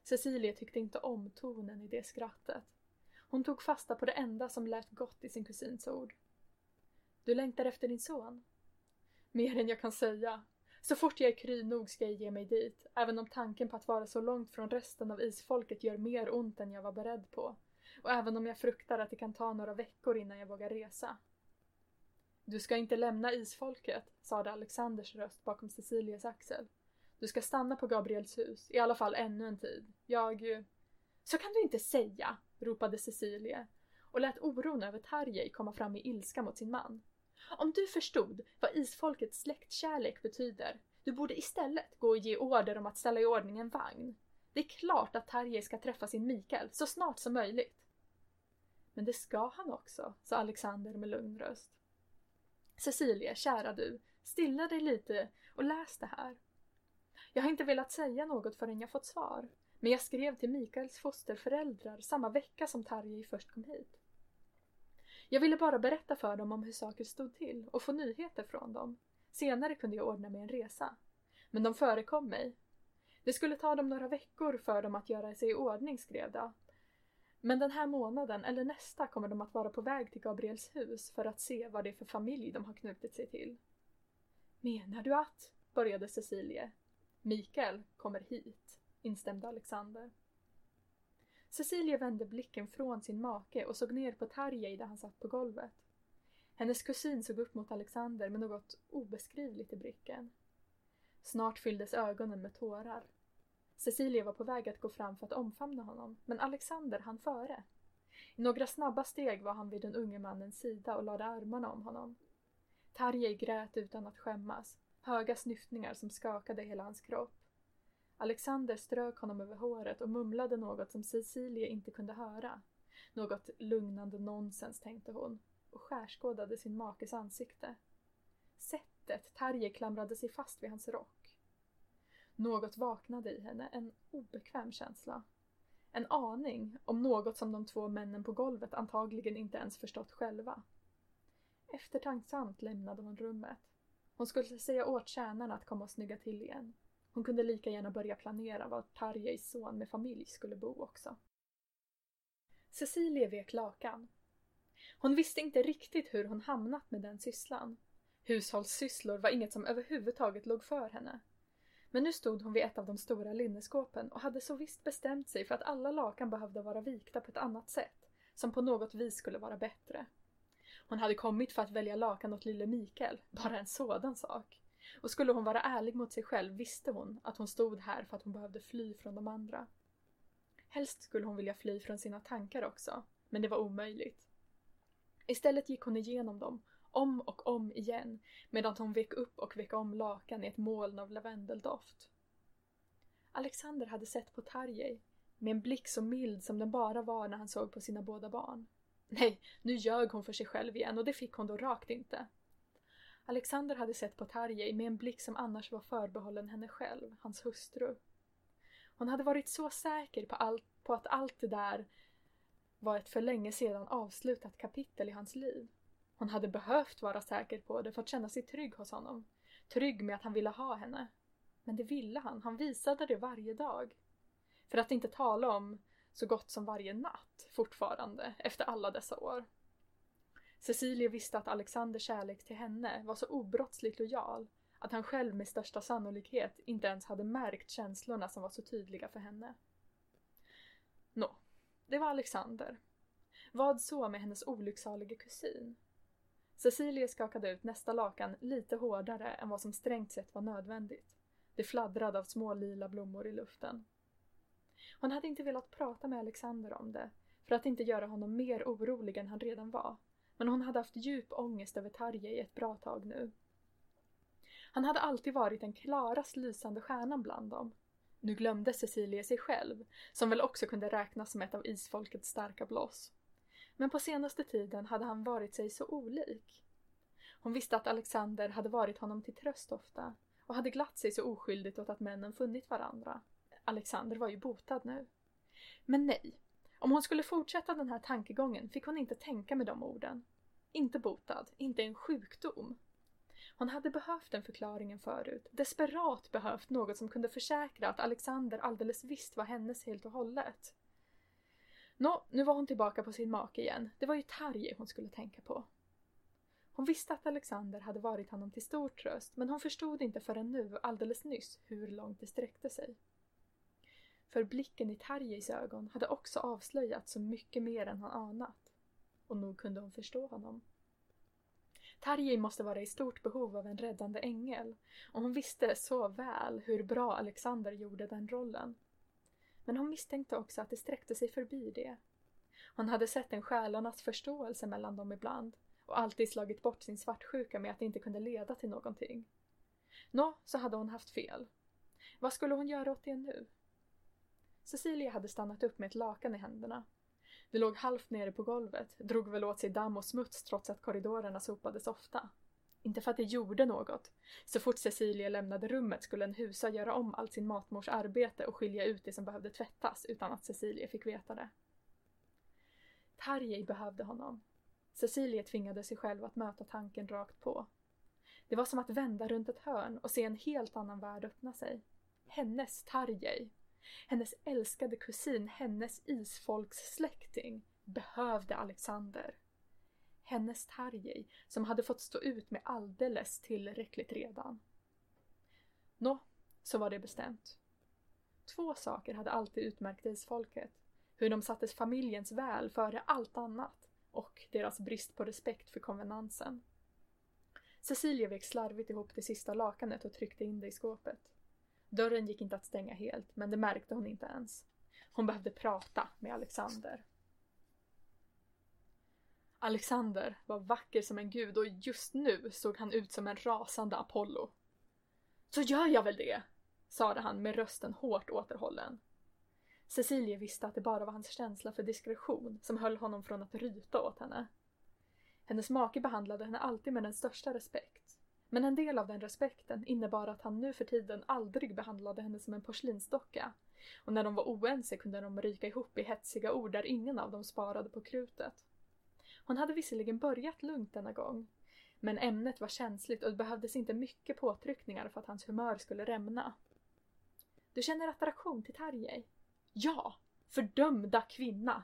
Cecilia tyckte inte om tonen i det skrattet. Hon tog fasta på det enda som lät gott i sin kusins ord. Du längtar efter din son? Mer än jag kan säga. Så fort jag är kry nog ska jag ge mig dit, även om tanken på att vara så långt från resten av isfolket gör mer ont än jag var beredd på. Och även om jag fruktar att det kan ta några veckor innan jag vågar resa. Du ska inte lämna isfolket, sade Alexanders röst bakom Cecilias axel. Du ska stanna på Gabriels hus, i alla fall ännu en tid. Jag... Så kan du inte säga, ropade Cecilie och lät oron över Tarjei komma fram i ilska mot sin man. Om du förstod vad isfolkets släktkärlek betyder, du borde istället gå och ge order om att ställa i ordning en vagn. Det är klart att Tarjei ska träffa sin Mikael så snart som möjligt. Men det ska han också, sa Alexander med lugn röst. Cecilia, kära du, stilla dig lite och läs det här. Jag har inte velat säga något förrän jag fått svar. Men jag skrev till Mikaels fosterföräldrar samma vecka som Tarjei först kom hit. Jag ville bara berätta för dem om hur saker stod till och få nyheter från dem. Senare kunde jag ordna mig en resa. Men de förekom mig. Det skulle ta dem några veckor för dem att göra sig i ordning, skrev de. Men den här månaden eller nästa kommer de att vara på väg till Gabriels hus för att se vad det är för familj de har knutit sig till. Menar du att? började Cecilie. Mikael kommer hit, instämde Alexander. Cecilia vände blicken från sin make och såg ner på Tarjei där han satt på golvet. Hennes kusin såg upp mot Alexander med något obeskrivligt i blicken. Snart fylldes ögonen med tårar. Cecilia var på väg att gå fram för att omfamna honom, men Alexander hann före. I några snabba steg var han vid den unge mannens sida och lade armarna om honom. Tarjei grät utan att skämmas, höga snyftningar som skakade hela hans kropp. Alexander strök honom över håret och mumlade något som Cecilia inte kunde höra. Något lugnande nonsens, tänkte hon och skärskådade sin makes ansikte. Sättet Tarje klamrade sig fast vid hans rock. Något vaknade i henne, en obekväm känsla. En aning om något som de två männen på golvet antagligen inte ens förstått själva. Eftertanksamt lämnade hon rummet. Hon skulle säga åt tjänarna att komma och snygga till igen. Hon kunde lika gärna börja planera var Tarjeis son med familj skulle bo också. Cecilie vek lakan. Hon visste inte riktigt hur hon hamnat med den sysslan. Hushållssysslor var inget som överhuvudtaget låg för henne. Men nu stod hon vid ett av de stora linneskåpen och hade så visst bestämt sig för att alla lakan behövde vara vikta på ett annat sätt, som på något vis skulle vara bättre. Hon hade kommit för att välja lakan åt lille Mikael, bara en sådan sak. Och skulle hon vara ärlig mot sig själv visste hon att hon stod här för att hon behövde fly från de andra. Helst skulle hon vilja fly från sina tankar också, men det var omöjligt. Istället gick hon igenom dem, om och om igen, medan hon vek upp och vek om lakan i ett moln av lavendeldoft. Alexander hade sett på Tarjei, med en blick så mild som den bara var när han såg på sina båda barn. Nej, nu ljög hon för sig själv igen och det fick hon då rakt inte. Alexander hade sett på Tarjei med en blick som annars var förbehållen henne själv, hans hustru. Hon hade varit så säker på, all, på att allt det där var ett för länge sedan avslutat kapitel i hans liv. Hon hade behövt vara säker på det för att känna sig trygg hos honom. Trygg med att han ville ha henne. Men det ville han, han visade det varje dag. För att inte tala om så gott som varje natt fortfarande, efter alla dessa år. Cecilia visste att Alexanders kärlek till henne var så obrottsligt lojal att han själv med största sannolikhet inte ens hade märkt känslorna som var så tydliga för henne. Nå, det var Alexander. Vad så med hennes olycksalige kusin? Cecilia skakade ut nästa lakan lite hårdare än vad som strängt sett var nödvändigt. Det fladdrade av små lila blommor i luften. Hon hade inte velat prata med Alexander om det, för att inte göra honom mer orolig än han redan var. Men hon hade haft djup ångest över Tarje i ett bra tag nu. Han hade alltid varit den klarast lysande stjärnan bland dem. Nu glömde Cecilia sig själv, som väl också kunde räknas som ett av isfolkets starka bloss. Men på senaste tiden hade han varit sig så olik. Hon visste att Alexander hade varit honom till tröst ofta och hade glatt sig så oskyldigt åt att männen funnit varandra. Alexander var ju botad nu. Men nej, om hon skulle fortsätta den här tankegången fick hon inte tänka med de orden. Inte botad, inte en sjukdom. Hon hade behövt den förklaringen förut, desperat behövt något som kunde försäkra att Alexander alldeles visst var hennes helt och hållet. Nå, nu var hon tillbaka på sin make igen. Det var ju Tarje hon skulle tänka på. Hon visste att Alexander hade varit honom till stor tröst, men hon förstod inte förrän nu, alldeles nyss, hur långt det sträckte sig. För blicken i Tarjeis ögon hade också avslöjat så mycket mer än han anat. Och nog kunde hon förstå honom. Tarjei måste vara i stort behov av en räddande ängel och hon visste så väl hur bra Alexander gjorde den rollen. Men hon misstänkte också att det sträckte sig förbi det. Hon hade sett en själarnas förståelse mellan dem ibland och alltid slagit bort sin svartsjuka med att det inte kunde leda till någonting. Nå, så hade hon haft fel. Vad skulle hon göra åt det nu? Cecilia hade stannat upp med ett lakan i händerna. Det låg halvt nere på golvet, drog väl åt sig damm och smuts trots att korridorerna sopades ofta. Inte för att det gjorde något. Så fort Cecilia lämnade rummet skulle en husa göra om allt sin matmors arbete och skilja ut det som behövde tvättas utan att Cecilia fick veta det. Tarjei behövde honom. Cecilia tvingade sig själv att möta tanken rakt på. Det var som att vända runt ett hörn och se en helt annan värld öppna sig. hennes Tarjei, hennes älskade kusin, hennes isfolkssläkting, behövde Alexander. Hennes Tarjei, som hade fått stå ut med alldeles tillräckligt redan. Nå, så var det bestämt. Två saker hade alltid utmärkt isfolket. Hur de sattes familjens väl före allt annat och deras brist på respekt för konvenansen. Cecilia vek slarvigt ihop det sista lakanet och tryckte in det i skåpet. Dörren gick inte att stänga helt, men det märkte hon inte ens. Hon behövde prata med Alexander. Alexander var vacker som en gud och just nu såg han ut som en rasande Apollo. Så gör jag väl det, sade han med rösten hårt återhållen. Cecilie visste att det bara var hans känsla för diskretion som höll honom från att ryta åt henne. Hennes make behandlade henne alltid med den största respekt. Men en del av den respekten innebar att han nu för tiden aldrig behandlade henne som en porslinsdocka. Och när de var oense kunde de ryka ihop i hetsiga ord där ingen av dem sparade på krutet. Hon hade visserligen börjat lugnt denna gång. Men ämnet var känsligt och det behövdes inte mycket påtryckningar för att hans humör skulle rämna. Du känner attraktion till Tarjei? Ja! Fördömda kvinna!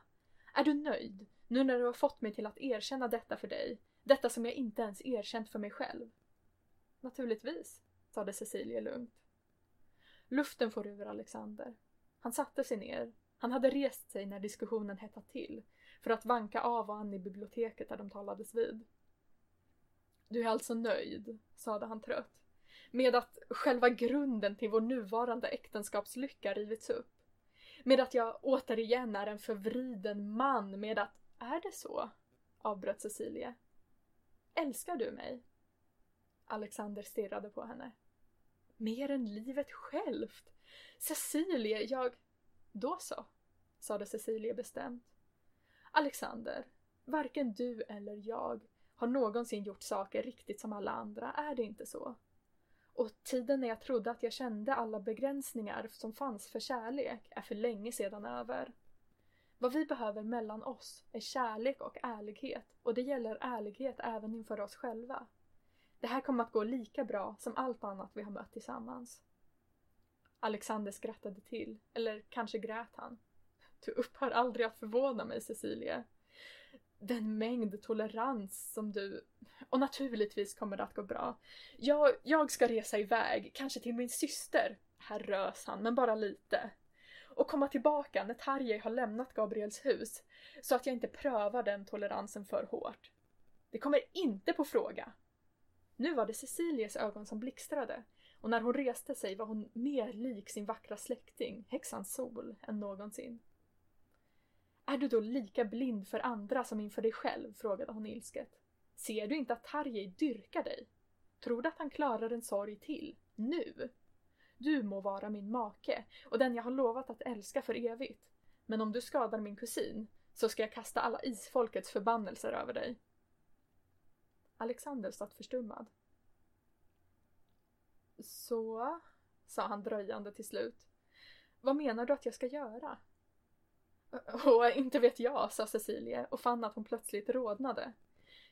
Är du nöjd, nu när du har fått mig till att erkänna detta för dig? Detta som jag inte ens erkänt för mig själv? Naturligtvis, sade Cecilia lugnt. Luften for ur Alexander. Han satte sig ner. Han hade rest sig när diskussionen hettat till för att vanka av och an i biblioteket där de talades vid. Du är alltså nöjd, sade han trött, med att själva grunden till vår nuvarande äktenskapslycka rivits upp. Med att jag återigen är en förvriden man med att... Är det så? avbröt Cecilia. Älskar du mig? Alexander stirrade på henne. Mer än livet självt! Cecilia, jag... Då så, sade Cecilia bestämt. Alexander, varken du eller jag har någonsin gjort saker riktigt som alla andra, är det inte så? Och tiden när jag trodde att jag kände alla begränsningar som fanns för kärlek är för länge sedan över. Vad vi behöver mellan oss är kärlek och ärlighet och det gäller ärlighet även inför oss själva. Det här kommer att gå lika bra som allt annat vi har mött tillsammans. Alexander skrattade till, eller kanske grät han. Du upphör aldrig att förvåna mig, Cecilia. Den mängd tolerans som du... Och naturligtvis kommer det att gå bra. Jag, jag ska resa iväg, kanske till min syster. Här rös han, men bara lite. Och komma tillbaka när Tarjei har lämnat Gabriels hus, så att jag inte prövar den toleransen för hårt. Det kommer inte på fråga. Nu var det Cecilias ögon som blixtrade och när hon reste sig var hon mer lik sin vackra släkting, häxan Sol, än någonsin. Är du då lika blind för andra som inför dig själv? frågade hon ilsket. Ser du inte att Tarjei dyrkar dig? Tror du att han klarar en sorg till? Nu? Du må vara min make och den jag har lovat att älska för evigt. Men om du skadar min kusin så ska jag kasta alla isfolkets förbannelser över dig. Alexander satt förstummad. Så, sa han dröjande till slut. Vad menar du att jag ska göra? Och inte vet jag, sa Cecilie och fann att hon plötsligt rodnade.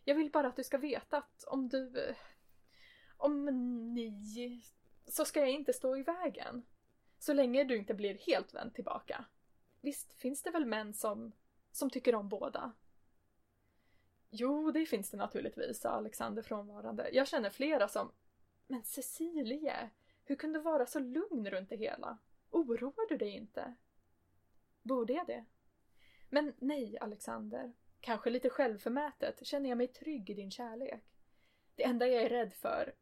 Jag vill bara att du ska veta att om du... Om ni... Så ska jag inte stå i vägen. Så länge du inte blir helt vänd tillbaka. Visst finns det väl män som... som tycker om båda? Jo, det finns det naturligtvis, sa Alexander frånvarande. Jag känner flera som... Men Cecilia, hur kunde du vara så lugn runt det hela? Oroar du dig inte? Borde jag det? Men nej, Alexander. Kanske lite självförmätet känner jag mig trygg i din kärlek. Det enda jag är rädd för...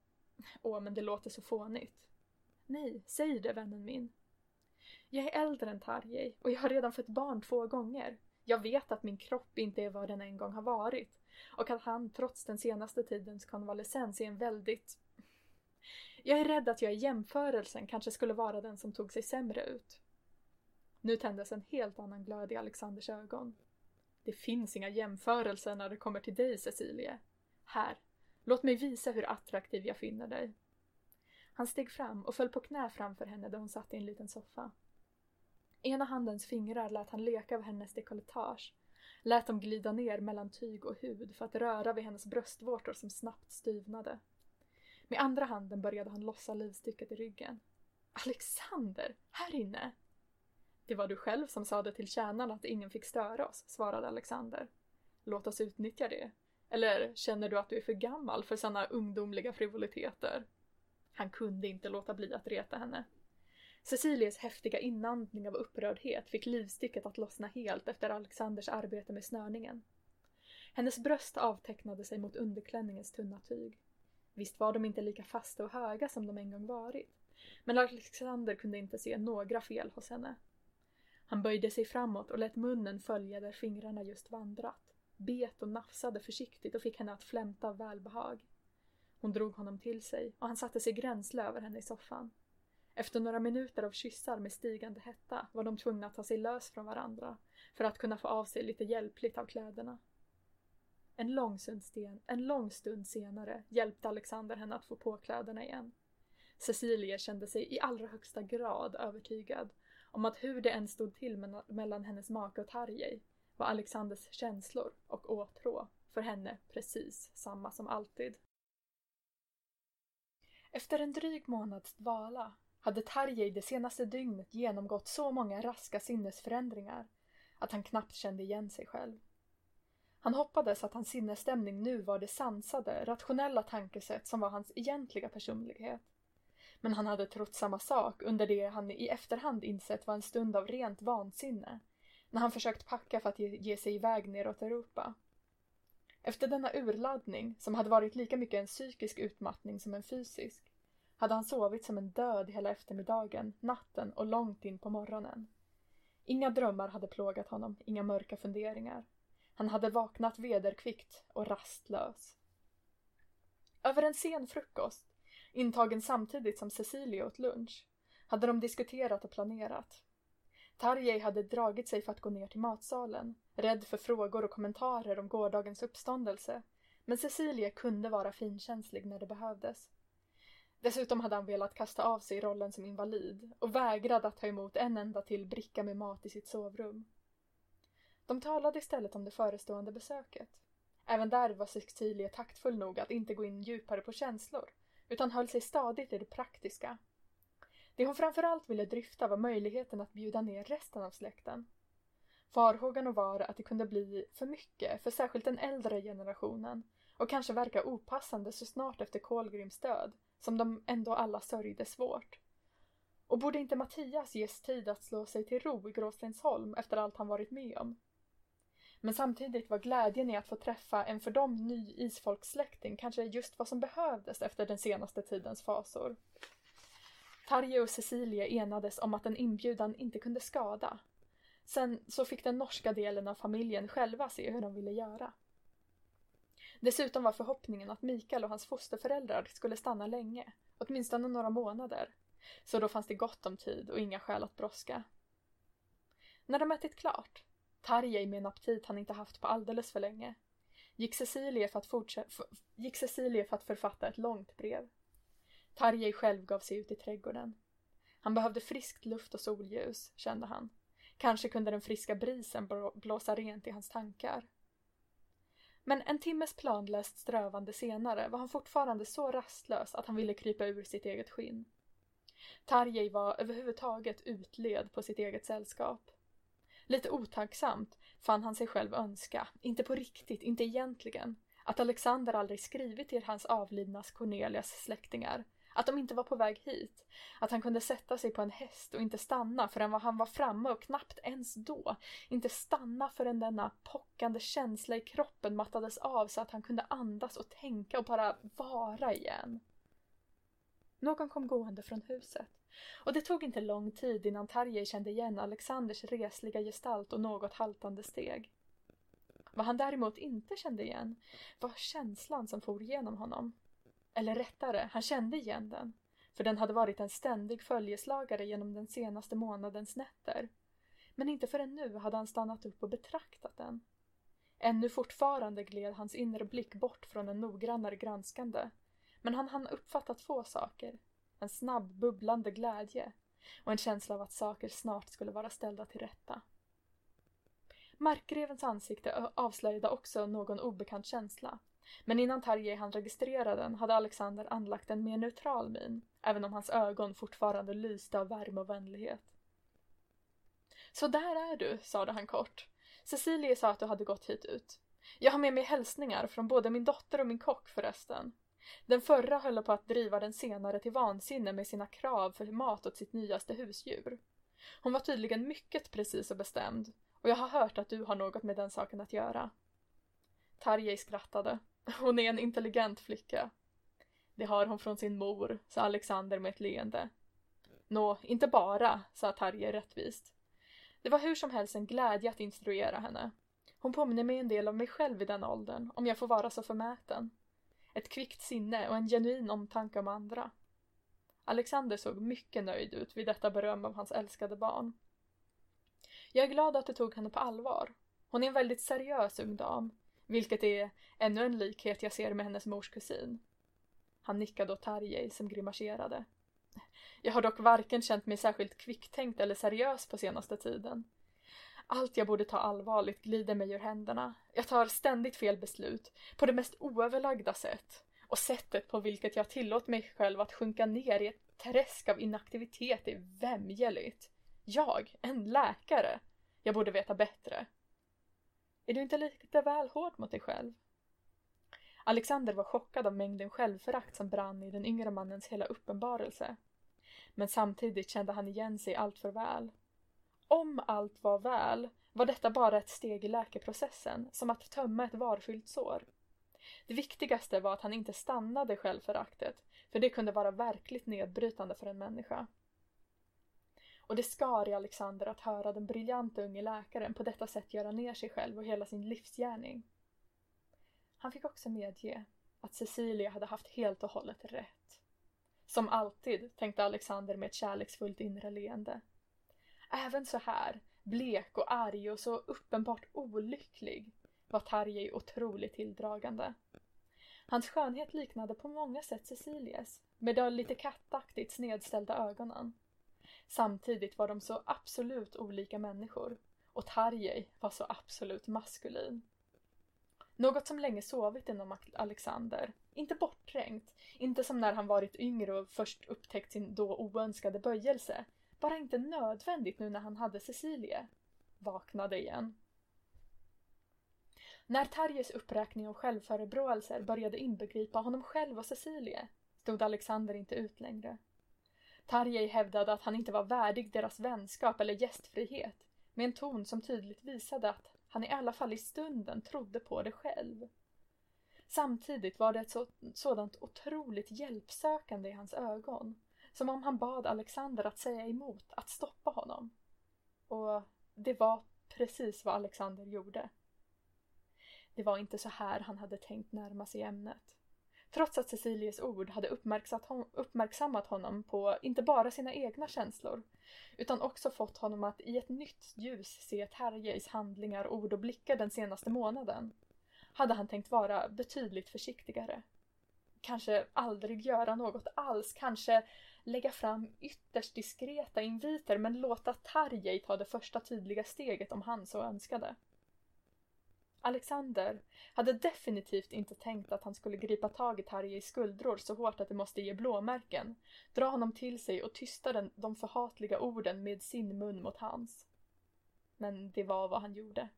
Åh, men det låter så fånigt. Nej, säg det, vännen min. Jag är äldre än Tarjei och jag har redan fått barn två gånger. Jag vet att min kropp inte är vad den en gång har varit och att han trots den senaste tidens konvalescens är en väldigt... Jag är rädd att jag i jämförelsen kanske skulle vara den som tog sig sämre ut. Nu tändes en helt annan glöd i Alexanders ögon. Det finns inga jämförelser när det kommer till dig, Cecilie. Här, låt mig visa hur attraktiv jag finner dig. Han steg fram och föll på knä framför henne där hon satt i en liten soffa. Ena handens fingrar lät han leka över hennes dekolletage, lät dem glida ner mellan tyg och hud för att röra vid hennes bröstvårtor som snabbt styvnade. Med andra handen började han lossa livstycket i ryggen. Alexander, här inne! Det var du själv som sade till tjänarna att ingen fick störa oss, svarade Alexander. Låt oss utnyttja det. Eller känner du att du är för gammal för sådana ungdomliga frivoliteter? Han kunde inte låta bli att reta henne. Cecilias häftiga inandning av upprördhet fick livstycket att lossna helt efter Alexanders arbete med snörningen. Hennes bröst avtecknade sig mot underklänningens tunna tyg. Visst var de inte lika fasta och höga som de en gång varit, men Alexander kunde inte se några fel hos henne. Han böjde sig framåt och lät munnen följa där fingrarna just vandrat, bet och nafsade försiktigt och fick henne att flämta av välbehag. Hon drog honom till sig och han satte sig gränsle över henne i soffan. Efter några minuter av kyssar med stigande hetta var de tvungna att ta sig lös från varandra för att kunna få av sig lite hjälpligt av kläderna. En lång, sten, en lång stund senare hjälpte Alexander henne att få på kläderna igen. Cecilia kände sig i allra högsta grad övertygad om att hur det än stod till mellan hennes make och Tarjei var Alexanders känslor och åtrå för henne precis samma som alltid. Efter en dryg månads dvala hade Tarjei det senaste dygnet genomgått så många raska sinnesförändringar att han knappt kände igen sig själv. Han hoppades att hans sinnesstämning nu var det sansade, rationella tankesätt som var hans egentliga personlighet. Men han hade trott samma sak under det han i efterhand insett var en stund av rent vansinne, när han försökt packa för att ge, ge sig iväg neråt Europa. Efter denna urladdning, som hade varit lika mycket en psykisk utmattning som en fysisk, hade han sovit som en död hela eftermiddagen, natten och långt in på morgonen. Inga drömmar hade plågat honom, inga mörka funderingar. Han hade vaknat vederkvickt och rastlös. Över en sen frukost, intagen samtidigt som Cecilia åt lunch, hade de diskuterat och planerat. Tarjei hade dragit sig för att gå ner till matsalen, rädd för frågor och kommentarer om gårdagens uppståndelse, men Cecilia kunde vara finkänslig när det behövdes. Dessutom hade han velat kasta av sig rollen som invalid och vägrade att ta emot en enda till bricka med mat i sitt sovrum. De talade istället om det förestående besöket. Även där var Cecilia taktfull nog att inte gå in djupare på känslor, utan höll sig stadigt i det praktiska. Det hon framförallt ville dryfta var möjligheten att bjuda ner resten av släkten. Farhågan var att det kunde bli för mycket för särskilt den äldre generationen och kanske verka opassande så snart efter Kolgrims död, som de ändå alla sörjde svårt. Och borde inte Mattias ges tid att slå sig till ro i Gråstensholm efter allt han varit med om? Men samtidigt var glädjen i att få träffa en för dem ny isfolkssläkting kanske just vad som behövdes efter den senaste tidens fasor. Tarje och Cecilie enades om att en inbjudan inte kunde skada. Sen så fick den norska delen av familjen själva se hur de ville göra. Dessutom var förhoppningen att Mikael och hans fosterföräldrar skulle stanna länge, åtminstone några månader. Så då fanns det gott om tid och inga skäl att brådska. När de ätit klart Tarjei med en aptit han inte haft på alldeles för länge, gick Cecilie för att, fortsätta, gick Cecilie för att författa ett långt brev. Tarjei själv gav sig ut i trädgården. Han behövde friskt luft och solljus, kände han. Kanske kunde den friska brisen blåsa rent i hans tankar. Men en timmes planlöst strövande senare var han fortfarande så rastlös att han ville krypa ur sitt eget skinn. Tarjei var överhuvudtaget utled på sitt eget sällskap. Lite otacksamt fann han sig själv önska, inte på riktigt, inte egentligen, att Alexander aldrig skrivit till hans avlidnas Cornelias släktingar, att de inte var på väg hit, att han kunde sätta sig på en häst och inte stanna förrän han var framme och knappt ens då, inte stanna förrän denna pockande känsla i kroppen mattades av så att han kunde andas och tänka och bara vara igen. Någon kom gående från huset. Och det tog inte lång tid innan Tarjei kände igen Alexanders resliga gestalt och något haltande steg. Vad han däremot inte kände igen var känslan som for genom honom. Eller rättare, han kände igen den, för den hade varit en ständig följeslagare genom den senaste månadens nätter. Men inte förrän nu hade han stannat upp och betraktat den. Ännu fortfarande gled hans inre blick bort från en noggrannare granskande men han hann uppfatta två saker. En snabb, bubblande glädje och en känsla av att saker snart skulle vara ställda till rätta. Markgrevens ansikte avslöjade också någon obekant känsla, men innan Tarjei hann registrera den hade Alexander anlagt en mer neutral min, även om hans ögon fortfarande lyste av värme och vänlighet. Så där är du, sade han kort. Cecilie sa att du hade gått hit ut. Jag har med mig hälsningar från både min dotter och min kock förresten. Den förra höll på att driva den senare till vansinne med sina krav för mat åt sitt nyaste husdjur. Hon var tydligen mycket precis och bestämd och jag har hört att du har något med den saken att göra. Tarjei skrattade. Hon är en intelligent flicka. Det har hon från sin mor, sa Alexander med ett leende. Nå, inte bara, sa Tarjei rättvist. Det var hur som helst en glädje att instruera henne. Hon påminner mig en del om mig själv i den åldern, om jag får vara så förmäten. Ett kvickt sinne och en genuin omtanke om andra. Alexander såg mycket nöjd ut vid detta beröm av hans älskade barn. Jag är glad att du tog henne på allvar. Hon är en väldigt seriös ung dam, vilket är ännu en likhet jag ser med hennes mors kusin. Han nickade åt Tarjei som grimaserade. Jag har dock varken känt mig särskilt kvicktänkt eller seriös på senaste tiden. Allt jag borde ta allvarligt glider mig ur händerna. Jag tar ständigt fel beslut, på det mest oöverlagda sätt. Och sättet på vilket jag tillåter mig själv att sjunka ner i ett träsk av inaktivitet är vämjeligt. Jag, en läkare. Jag borde veta bättre. Är du inte lite väl hård mot dig själv? Alexander var chockad av mängden självförakt som brann i den yngre mannens hela uppenbarelse. Men samtidigt kände han igen sig allt för väl. Om allt var väl var detta bara ett steg i läkeprocessen, som att tömma ett varfyllt sår. Det viktigaste var att han inte stannade självföraktet, för det kunde vara verkligt nedbrytande för en människa. Och det skar i Alexander att höra den briljanta unge läkaren på detta sätt göra ner sig själv och hela sin livsgärning. Han fick också medge att Cecilia hade haft helt och hållet rätt. Som alltid, tänkte Alexander med ett kärleksfullt inre leende. Även så här, blek och arg och så uppenbart olycklig, var Tarjei otroligt tilldragande. Hans skönhet liknade på många sätt Cecilias, med de lite kattaktigt snedställda ögonen. Samtidigt var de så absolut olika människor och Tarjei var så absolut maskulin. Något som länge sovit inom Alexander. Inte bortträngt, inte som när han varit yngre och först upptäckt sin då oönskade böjelse. Bara inte nödvändigt nu när han hade Cecilie. Vaknade igen. När Tarjes uppräkning av självförebråelser började inbegripa honom själv och Cecilie stod Alexander inte ut längre. Tarjei hävdade att han inte var värdig deras vänskap eller gästfrihet med en ton som tydligt visade att han i alla fall i stunden trodde på det själv. Samtidigt var det ett så, sådant otroligt hjälpsökande i hans ögon. Som om han bad Alexander att säga emot, att stoppa honom. Och det var precis vad Alexander gjorde. Det var inte så här han hade tänkt närma sig ämnet. Trots att Cecilies ord hade uppmärksammat honom på inte bara sina egna känslor utan också fått honom att i ett nytt ljus se Terjeis handlingar, ord och blickar den senaste månaden hade han tänkt vara betydligt försiktigare. Kanske aldrig göra något alls, kanske lägga fram ytterst diskreta inviter men låta Tarjei ta det första tydliga steget om han så önskade. Alexander hade definitivt inte tänkt att han skulle gripa tag i Tarjeis skuldror så hårt att det måste ge blåmärken, dra honom till sig och tysta den, de förhatliga orden med sin mun mot hans. Men det var vad han gjorde.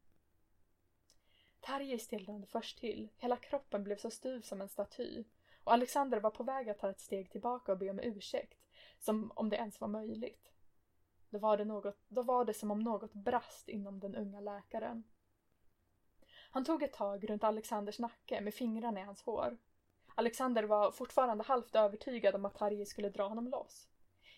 Tarje stelnade först till, hela kroppen blev så styv som en staty och Alexander var på väg att ta ett steg tillbaka och be om ursäkt, som om det ens var möjligt. Då var det, något, då var det som om något brast inom den unga läkaren. Han tog ett tag runt Alexanders nacke med fingrarna i hans hår. Alexander var fortfarande halvt övertygad om att Harry skulle dra honom loss.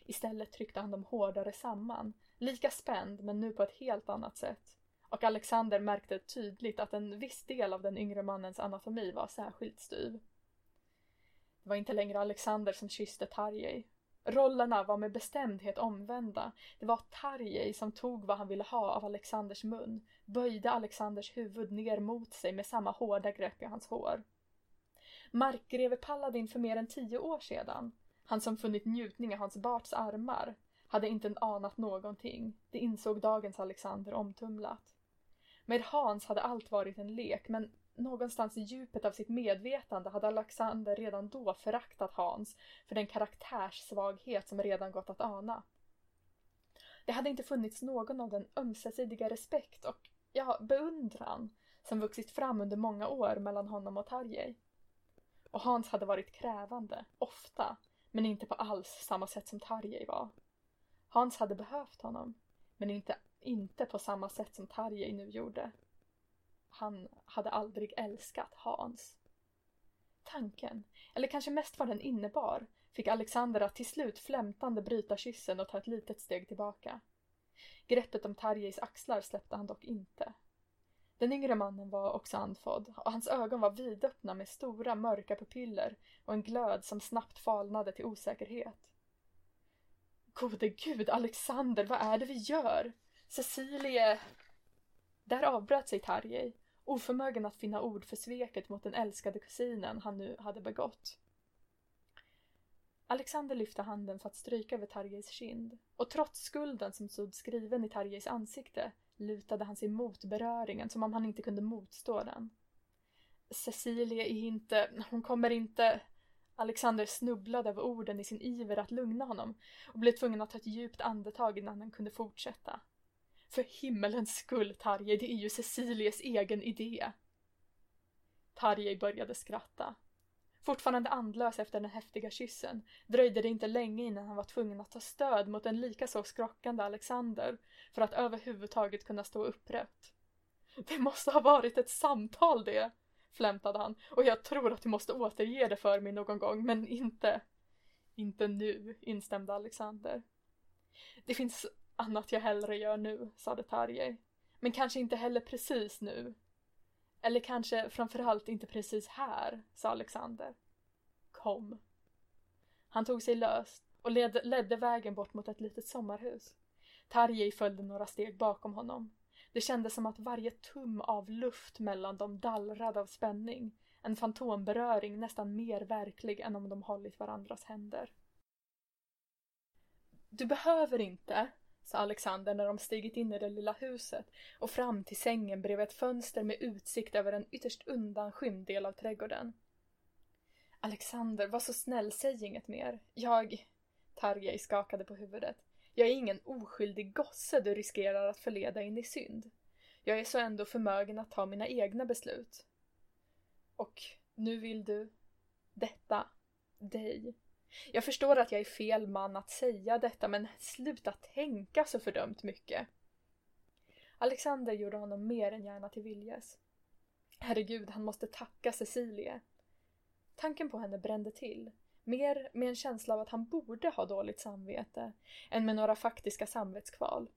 Istället tryckte han dem hårdare samman, lika spänd men nu på ett helt annat sätt. Och Alexander märkte tydligt att en viss del av den yngre mannens anatomi var särskilt styv. Det var inte längre Alexander som kysste Tarjei, Rollerna var med bestämdhet omvända. Det var Tarjei som tog vad han ville ha av Alexanders mun, böjde Alexanders huvud ner mot sig med samma hårda grepp i hans hår. Markgreve Paladin för mer än tio år sedan, han som funnit njutning i hans Barts armar, hade inte anat någonting. Det insåg dagens Alexander omtumlat. Med Hans hade allt varit en lek, men någonstans i djupet av sitt medvetande hade Alexander redan då föraktat Hans för den karaktärssvaghet som redan gått att ana. Det hade inte funnits någon av den ömsesidiga respekt och, ja, beundran som vuxit fram under många år mellan honom och Tarjei. Och Hans hade varit krävande, ofta, men inte på alls samma sätt som Tarjei var. Hans hade behövt honom, men inte, inte på samma sätt som Tarjei nu gjorde. Han hade aldrig älskat Hans. Tanken, eller kanske mest vad den innebar, fick Alexander att till slut flämtande bryta kyssen och ta ett litet steg tillbaka. Greppet om Tarjeis axlar släppte han dock inte. Den yngre mannen var också andfådd och hans ögon var vidöppna med stora mörka pupiller och en glöd som snabbt falnade till osäkerhet. Gode gud, Alexander, vad är det vi gör? Cecilie... Där avbröt sig Tarjei, oförmögen att finna ord för sveket mot den älskade kusinen han nu hade begått. Alexander lyfte handen för att stryka över Tarjeis kind och trots skulden som stod skriven i Tarjeis ansikte lutade han sig mot beröringen som om han inte kunde motstå den. Cecilia är inte, hon kommer inte... Alexander snubblade över orden i sin iver att lugna honom och blev tvungen att ta ett djupt andetag innan han kunde fortsätta. För himmelens skull, Tarjei, det är ju Cecilies egen idé. Tarjei började skratta. Fortfarande andlös efter den häftiga kyssen dröjde det inte länge innan han var tvungen att ta stöd mot en likaså skrockande Alexander för att överhuvudtaget kunna stå upprätt. Det måste ha varit ett samtal det, flämtade han och jag tror att du måste återge det för mig någon gång men inte... Inte nu, instämde Alexander. Det finns annat jag hellre gör nu, sade Tarjei. Men kanske inte heller precis nu. Eller kanske framförallt inte precis här, sa Alexander. Kom. Han tog sig löst och led, ledde vägen bort mot ett litet sommarhus. Tarjei följde några steg bakom honom. Det kändes som att varje tum av luft mellan dem dallrade av spänning. En fantomberöring nästan mer verklig än om de hållit varandras händer. Du behöver inte, sa Alexander när de stigit in i det lilla huset och fram till sängen bredvid ett fönster med utsikt över en ytterst undanskymd del av trädgården. Alexander, var så snäll, säg inget mer. Jag... Tarjei skakade på huvudet. Jag är ingen oskyldig gosse du riskerar att förleda in i synd. Jag är så ändå förmögen att ta mina egna beslut. Och nu vill du detta, dig. Jag förstår att jag är fel man att säga detta men sluta tänka så fördömt mycket. Alexander gjorde honom mer än gärna till viljes. Herregud, han måste tacka Cecilie. Tanken på henne brände till. Mer med en känsla av att han borde ha dåligt samvete än med några faktiska samvetskval.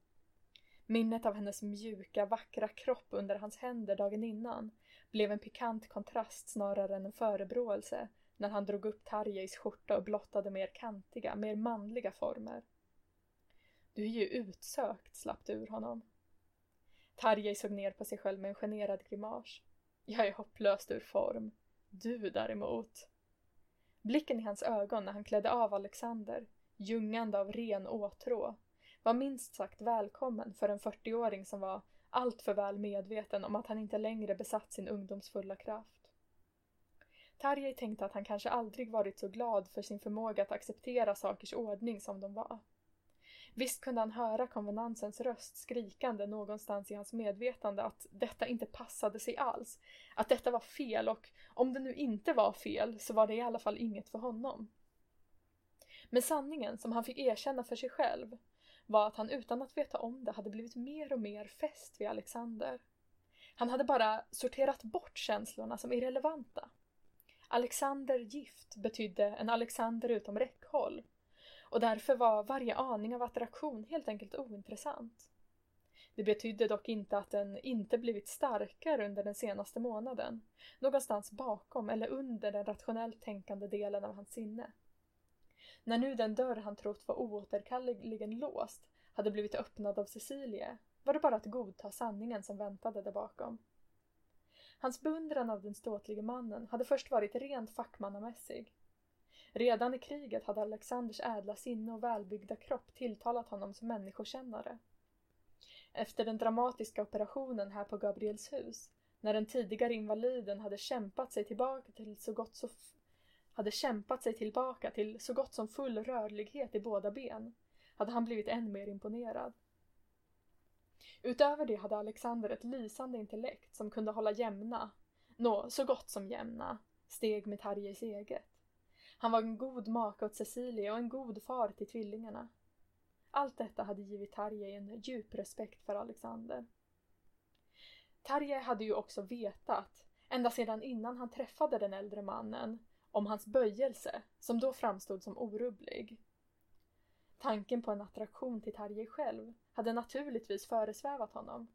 Minnet av hennes mjuka, vackra kropp under hans händer dagen innan blev en pikant kontrast snarare än en förebråelse när han drog upp Tarjeis skjorta och blottade mer kantiga, mer manliga former. Du är ju utsökt, slapp det ur honom. Tarjei såg ner på sig själv med en generad grimas. Jag är hopplöst ur form. Du däremot. Blicken i hans ögon när han klädde av Alexander, ljungande av ren åtrå, var minst sagt välkommen för en 40-åring som var alltför väl medveten om att han inte längre besatt sin ungdomsfulla kraft. Tarjei tänkte att han kanske aldrig varit så glad för sin förmåga att acceptera sakers ordning som de var. Visst kunde han höra konvenansens röst skrikande någonstans i hans medvetande att detta inte passade sig alls. Att detta var fel och om det nu inte var fel så var det i alla fall inget för honom. Men sanningen som han fick erkänna för sig själv var att han utan att veta om det hade blivit mer och mer fäst vid Alexander. Han hade bara sorterat bort känslorna som irrelevanta. Alexander gift betydde en Alexander utom räckhåll och därför var varje aning av attraktion helt enkelt ointressant. Det betydde dock inte att den inte blivit starkare under den senaste månaden, någonstans bakom eller under den rationellt tänkande delen av hans sinne. När nu den dörr han trott var oåterkalleligen låst hade blivit öppnad av Cecilie var det bara att godta sanningen som väntade där bakom. Hans beundran av den ståtlige mannen hade först varit rent fackmannamässig. Redan i kriget hade Alexanders ädla sinne och välbyggda kropp tilltalat honom som människokännare. Efter den dramatiska operationen här på Gabriels hus när den tidigare invaliden hade kämpat sig tillbaka till så gott så hade kämpat sig tillbaka till så gott som full rörlighet i båda ben hade han blivit än mer imponerad. Utöver det hade Alexander ett lysande intellekt som kunde hålla jämna, nå, så gott som jämna, steg med Tarjeis eget. Han var en god make åt Cecilia och en god far till tvillingarna. Allt detta hade givit Tarjei en djup respekt för Alexander. Tarjei hade ju också vetat, ända sedan innan han träffade den äldre mannen, om hans böjelse, som då framstod som orubblig. Tanken på en attraktion till Tarjei själv hade naturligtvis föresvävat honom,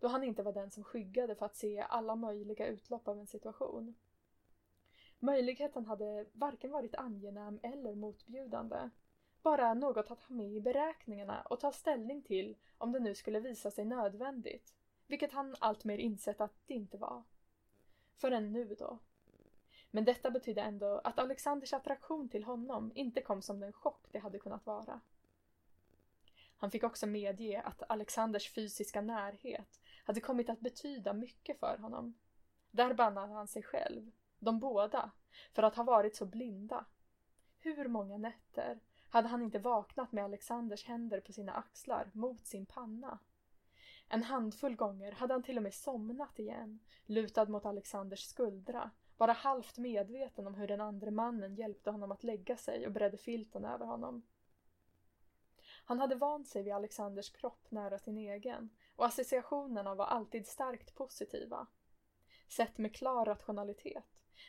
då han inte var den som skyggade för att se alla möjliga utlopp av en situation. Möjligheten hade varken varit angenäm eller motbjudande, bara något att ha med i beräkningarna och ta ställning till om det nu skulle visa sig nödvändigt, vilket han alltmer insett att det inte var. Förrän nu då. Men detta betydde ändå att Alexanders attraktion till honom inte kom som den chock det hade kunnat vara. Han fick också medge att Alexanders fysiska närhet hade kommit att betyda mycket för honom. Där bannade han sig själv, de båda, för att ha varit så blinda. Hur många nätter hade han inte vaknat med Alexanders händer på sina axlar mot sin panna? En handfull gånger hade han till och med somnat igen, lutad mot Alexanders skuldra, bara halvt medveten om hur den andra mannen hjälpte honom att lägga sig och bredde filten över honom. Han hade vant sig vid Alexanders kropp nära sin egen och associationerna var alltid starkt positiva. Sett med klar rationalitet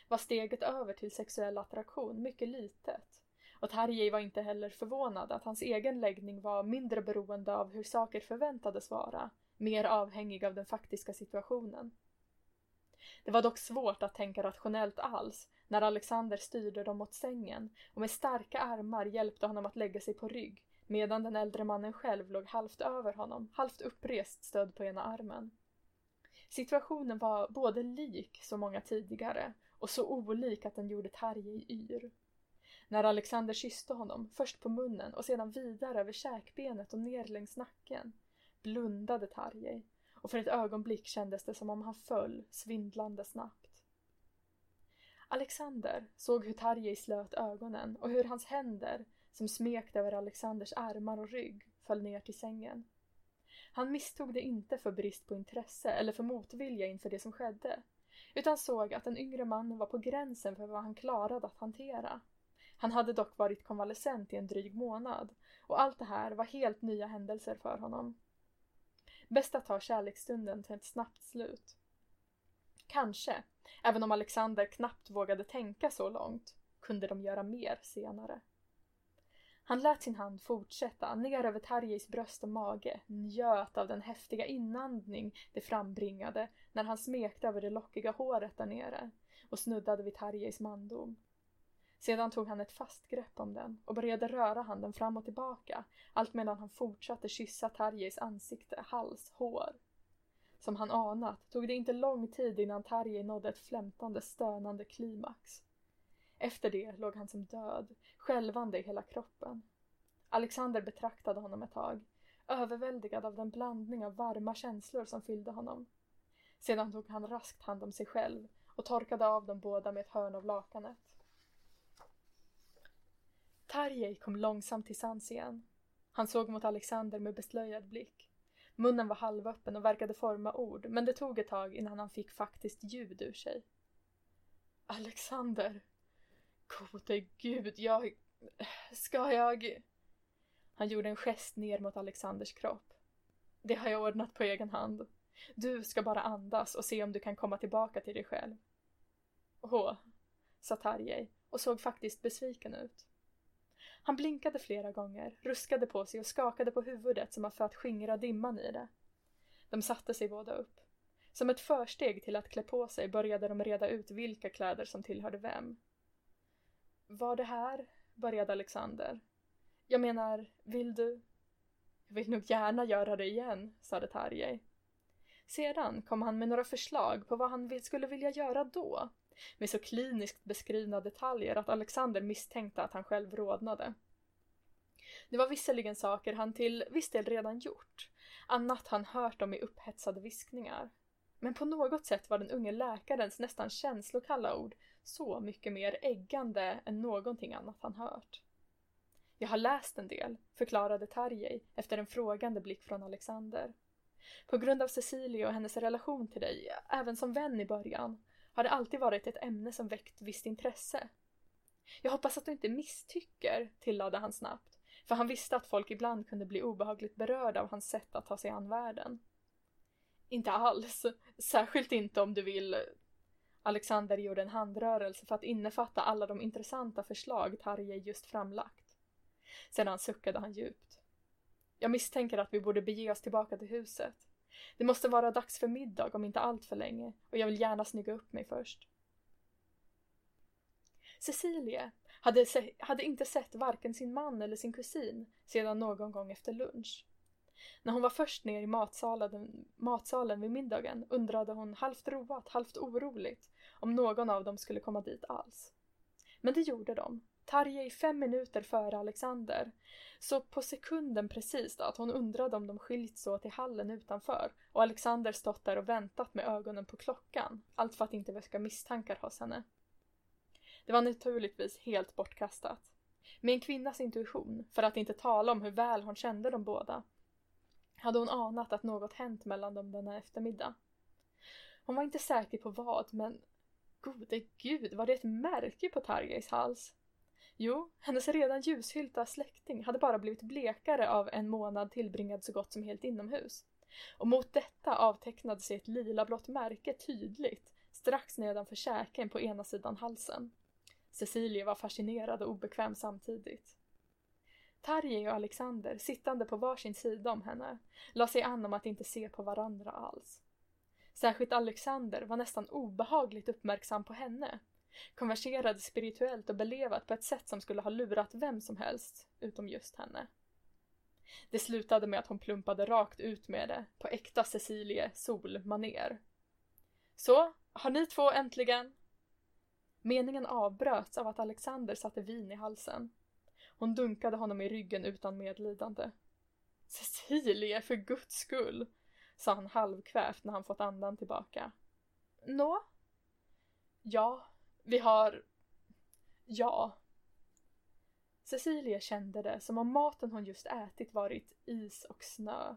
var steget över till sexuell attraktion mycket litet och Tarjei var inte heller förvånad att hans egen läggning var mindre beroende av hur saker förväntades vara, mer avhängig av den faktiska situationen. Det var dock svårt att tänka rationellt alls när Alexander styrde dem mot sängen och med starka armar hjälpte honom att lägga sig på rygg medan den äldre mannen själv låg halvt över honom, halvt upprest stödd på ena armen. Situationen var både lik så många tidigare och så olik att den gjorde Tarjei yr. När Alexander kysste honom, först på munnen och sedan vidare över käkbenet och ner längs nacken, blundade Tarjei och för ett ögonblick kändes det som om han föll svindlande snabbt. Alexander såg hur Tarjei slöt ögonen och hur hans händer, som smekte över Alexanders armar och rygg, föll ner till sängen. Han misstog det inte för brist på intresse eller för motvilja inför det som skedde, utan såg att den yngre mannen var på gränsen för vad han klarade att hantera. Han hade dock varit konvalescent i en dryg månad och allt det här var helt nya händelser för honom. Bäst att ta kärleksstunden till ett snabbt slut. Kanske, även om Alexander knappt vågade tänka så långt, kunde de göra mer senare. Han lät sin hand fortsätta ner över Tarjeis bröst och mage, njöt av den häftiga inandning det frambringade när han smekte över det lockiga håret där nere och snuddade vid Tarjeis mandom. Sedan tog han ett fast grepp om den och började röra handen fram och tillbaka, allt medan han fortsatte kyssa Tarjeis ansikte, hals, hår. Som han anat tog det inte lång tid innan Tarjei nådde ett flämtande, stönande klimax. Efter det låg han som död, skälvande i hela kroppen. Alexander betraktade honom ett tag, överväldigad av den blandning av varma känslor som fyllde honom. Sedan tog han raskt hand om sig själv och torkade av dem båda med ett hörn av lakanet. Tarjei kom långsamt till sans igen. Han såg mot Alexander med beslöjad blick. Munnen var halvöppen och verkade forma ord, men det tog ett tag innan han fick faktiskt ljud ur sig. Alexander, Gode gud, jag... Ska jag... Han gjorde en gest ner mot Alexanders kropp. Det har jag ordnat på egen hand. Du ska bara andas och se om du kan komma tillbaka till dig själv. Åh, sa Tarjei och såg faktiskt besviken ut. Han blinkade flera gånger, ruskade på sig och skakade på huvudet som för att skingra dimman i det. De satte sig båda upp. Som ett försteg till att klä på sig började de reda ut vilka kläder som tillhörde vem. Var det här? började Alexander. Jag menar, vill du? Jag vill nog gärna göra det igen, sade Tarjei. Sedan kom han med några förslag på vad han skulle vilja göra då, med så kliniskt beskrivna detaljer att Alexander misstänkte att han själv rodnade. Det var visserligen saker han till viss del redan gjort, annat han hört om i upphetsade viskningar. Men på något sätt var den unge läkarens nästan känslokalla ord så mycket mer äggande än någonting annat han hört. Jag har läst en del, förklarade Tarjei efter en frågande blick från Alexander. På grund av Cecilia och hennes relation till dig, även som vän i början, har det alltid varit ett ämne som väckt visst intresse. Jag hoppas att du inte misstycker, tillade han snabbt, för han visste att folk ibland kunde bli obehagligt berörda av hans sätt att ta sig an världen. Inte alls, särskilt inte om du vill... Alexander gjorde en handrörelse för att innefatta alla de intressanta förslag Tarjei just framlagt. Sedan suckade han djupt. Jag misstänker att vi borde bege oss tillbaka till huset. Det måste vara dags för middag om inte allt för länge och jag vill gärna snygga upp mig först. Cecilie hade, se hade inte sett varken sin man eller sin kusin sedan någon gång efter lunch. När hon var först ner i matsalen, matsalen vid middagen undrade hon halvt roat, halvt oroligt om någon av dem skulle komma dit alls. Men det gjorde de Tarjei fem minuter före Alexander. Så på sekunden precis då att hon undrade om de skilts åt i hallen utanför och Alexander stått där och väntat med ögonen på klockan. Allt för att inte väcka misstankar hos henne. Det var naturligtvis helt bortkastat. Med en kvinnas intuition, för att inte tala om hur väl hon kände de båda, hade hon anat att något hänt mellan dem denna eftermiddag. Hon var inte säker på vad, men gode gud, var det ett märke på Tarjeis hals? Jo, hennes redan ljushylta släkting hade bara blivit blekare av en månad tillbringad så gott som helt inomhus. Och mot detta avtecknade sig ett lilablått märke tydligt strax nedanför käken på ena sidan halsen. Cecilia var fascinerad och obekväm samtidigt. Tarjei och Alexander, sittande på varsin sida om henne, la sig an om att inte se på varandra alls. Särskilt Alexander var nästan obehagligt uppmärksam på henne konverserade spirituellt och belevat på ett sätt som skulle ha lurat vem som helst, utom just henne. Det slutade med att hon plumpade rakt ut med det, på äkta Cecilie Sol-maner. Så, har ni två äntligen? Meningen avbröts av att Alexander satte vin i halsen. Hon dunkade honom i ryggen utan medlidande. Cecilie, för guds skull, sa han halvkvävt när han fått andan tillbaka. Nå? Ja, vi har... Ja. Cecilia kände det som om maten hon just ätit varit is och snö.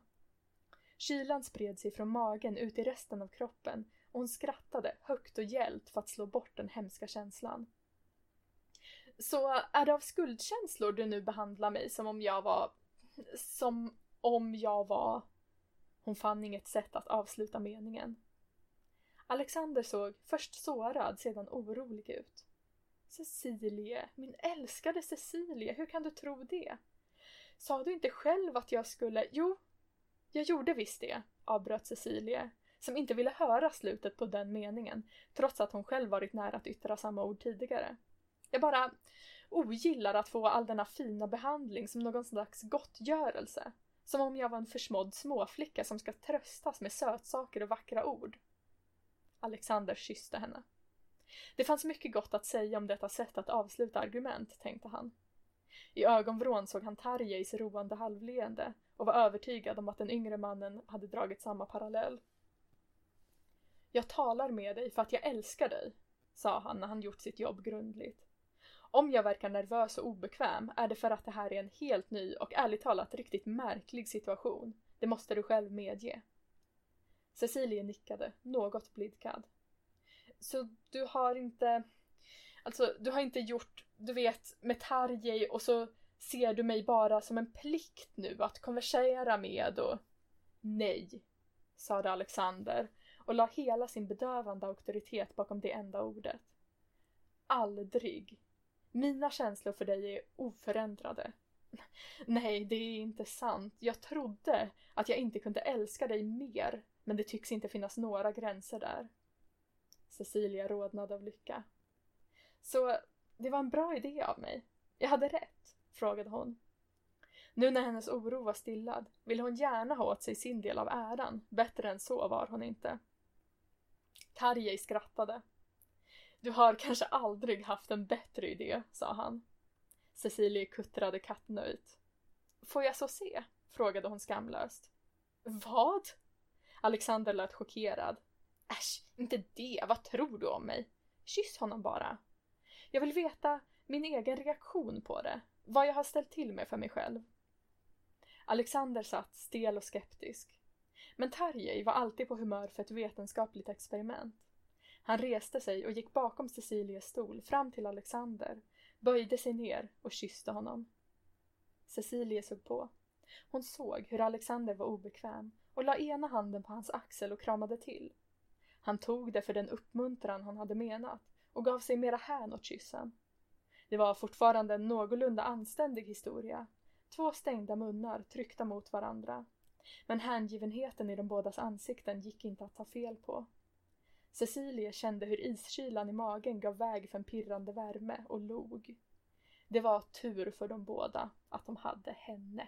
Kylan spred sig från magen ut i resten av kroppen och hon skrattade högt och gällt för att slå bort den hemska känslan. Så är det av skuldkänslor du nu behandlar mig som om jag var... Som om jag var... Hon fann inget sätt att avsluta meningen. Alexander såg först sårad, sedan orolig ut. Cecilie, min älskade Cecilie, hur kan du tro det? Sa du inte själv att jag skulle... Jo, jag gjorde visst det, avbröt Cecilie, som inte ville höra slutet på den meningen, trots att hon själv varit nära att yttra samma ord tidigare. Jag bara ogillar att få all denna fina behandling som någon slags gottgörelse. Som om jag var en försmådd småflicka som ska tröstas med sötsaker och vackra ord. Alexander kysste henne. Det fanns mycket gott att säga om detta sätt att avsluta argument, tänkte han. I ögonvrån såg han Tarjeis roande halvleende och var övertygad om att den yngre mannen hade dragit samma parallell. Jag talar med dig för att jag älskar dig, sa han när han gjort sitt jobb grundligt. Om jag verkar nervös och obekväm är det för att det här är en helt ny och ärligt talat riktigt märklig situation. Det måste du själv medge. Cecilie nickade, något blidkad. Så du har inte... Alltså, du har inte gjort, du vet, med Tarjei och så ser du mig bara som en plikt nu att konversera med och... Nej, sade Alexander och la hela sin bedövande auktoritet bakom det enda ordet. Aldrig. Mina känslor för dig är oförändrade. Nej, det är inte sant. Jag trodde att jag inte kunde älska dig mer men det tycks inte finnas några gränser där. Cecilia rodnade av lycka. Så det var en bra idé av mig. Jag hade rätt? frågade hon. Nu när hennes oro var stillad ville hon gärna ha åt sig sin del av äran. Bättre än så var hon inte. Tarjei skrattade. Du har kanske aldrig haft en bättre idé, sa han. Cecilie kuttrade kattnöjt. Får jag så se? frågade hon skamlöst. Vad? Alexander lät chockerad. Äsch, inte det. Vad tror du om mig? Kyss honom bara. Jag vill veta min egen reaktion på det. Vad jag har ställt till med för mig själv. Alexander satt stel och skeptisk. Men Tarjei var alltid på humör för ett vetenskapligt experiment. Han reste sig och gick bakom Cecilias stol fram till Alexander, böjde sig ner och kysste honom. Cecilia såg på. Hon såg hur Alexander var obekväm och la ena handen på hans axel och kramade till. Han tog det för den uppmuntran han hade menat och gav sig mera hän åt kyssen. Det var fortfarande en någorlunda anständig historia. Två stängda munnar tryckta mot varandra. Men hängivenheten i de bådas ansikten gick inte att ta fel på. Cecilie kände hur iskylan i magen gav väg för en pirrande värme och log. Det var tur för de båda att de hade henne.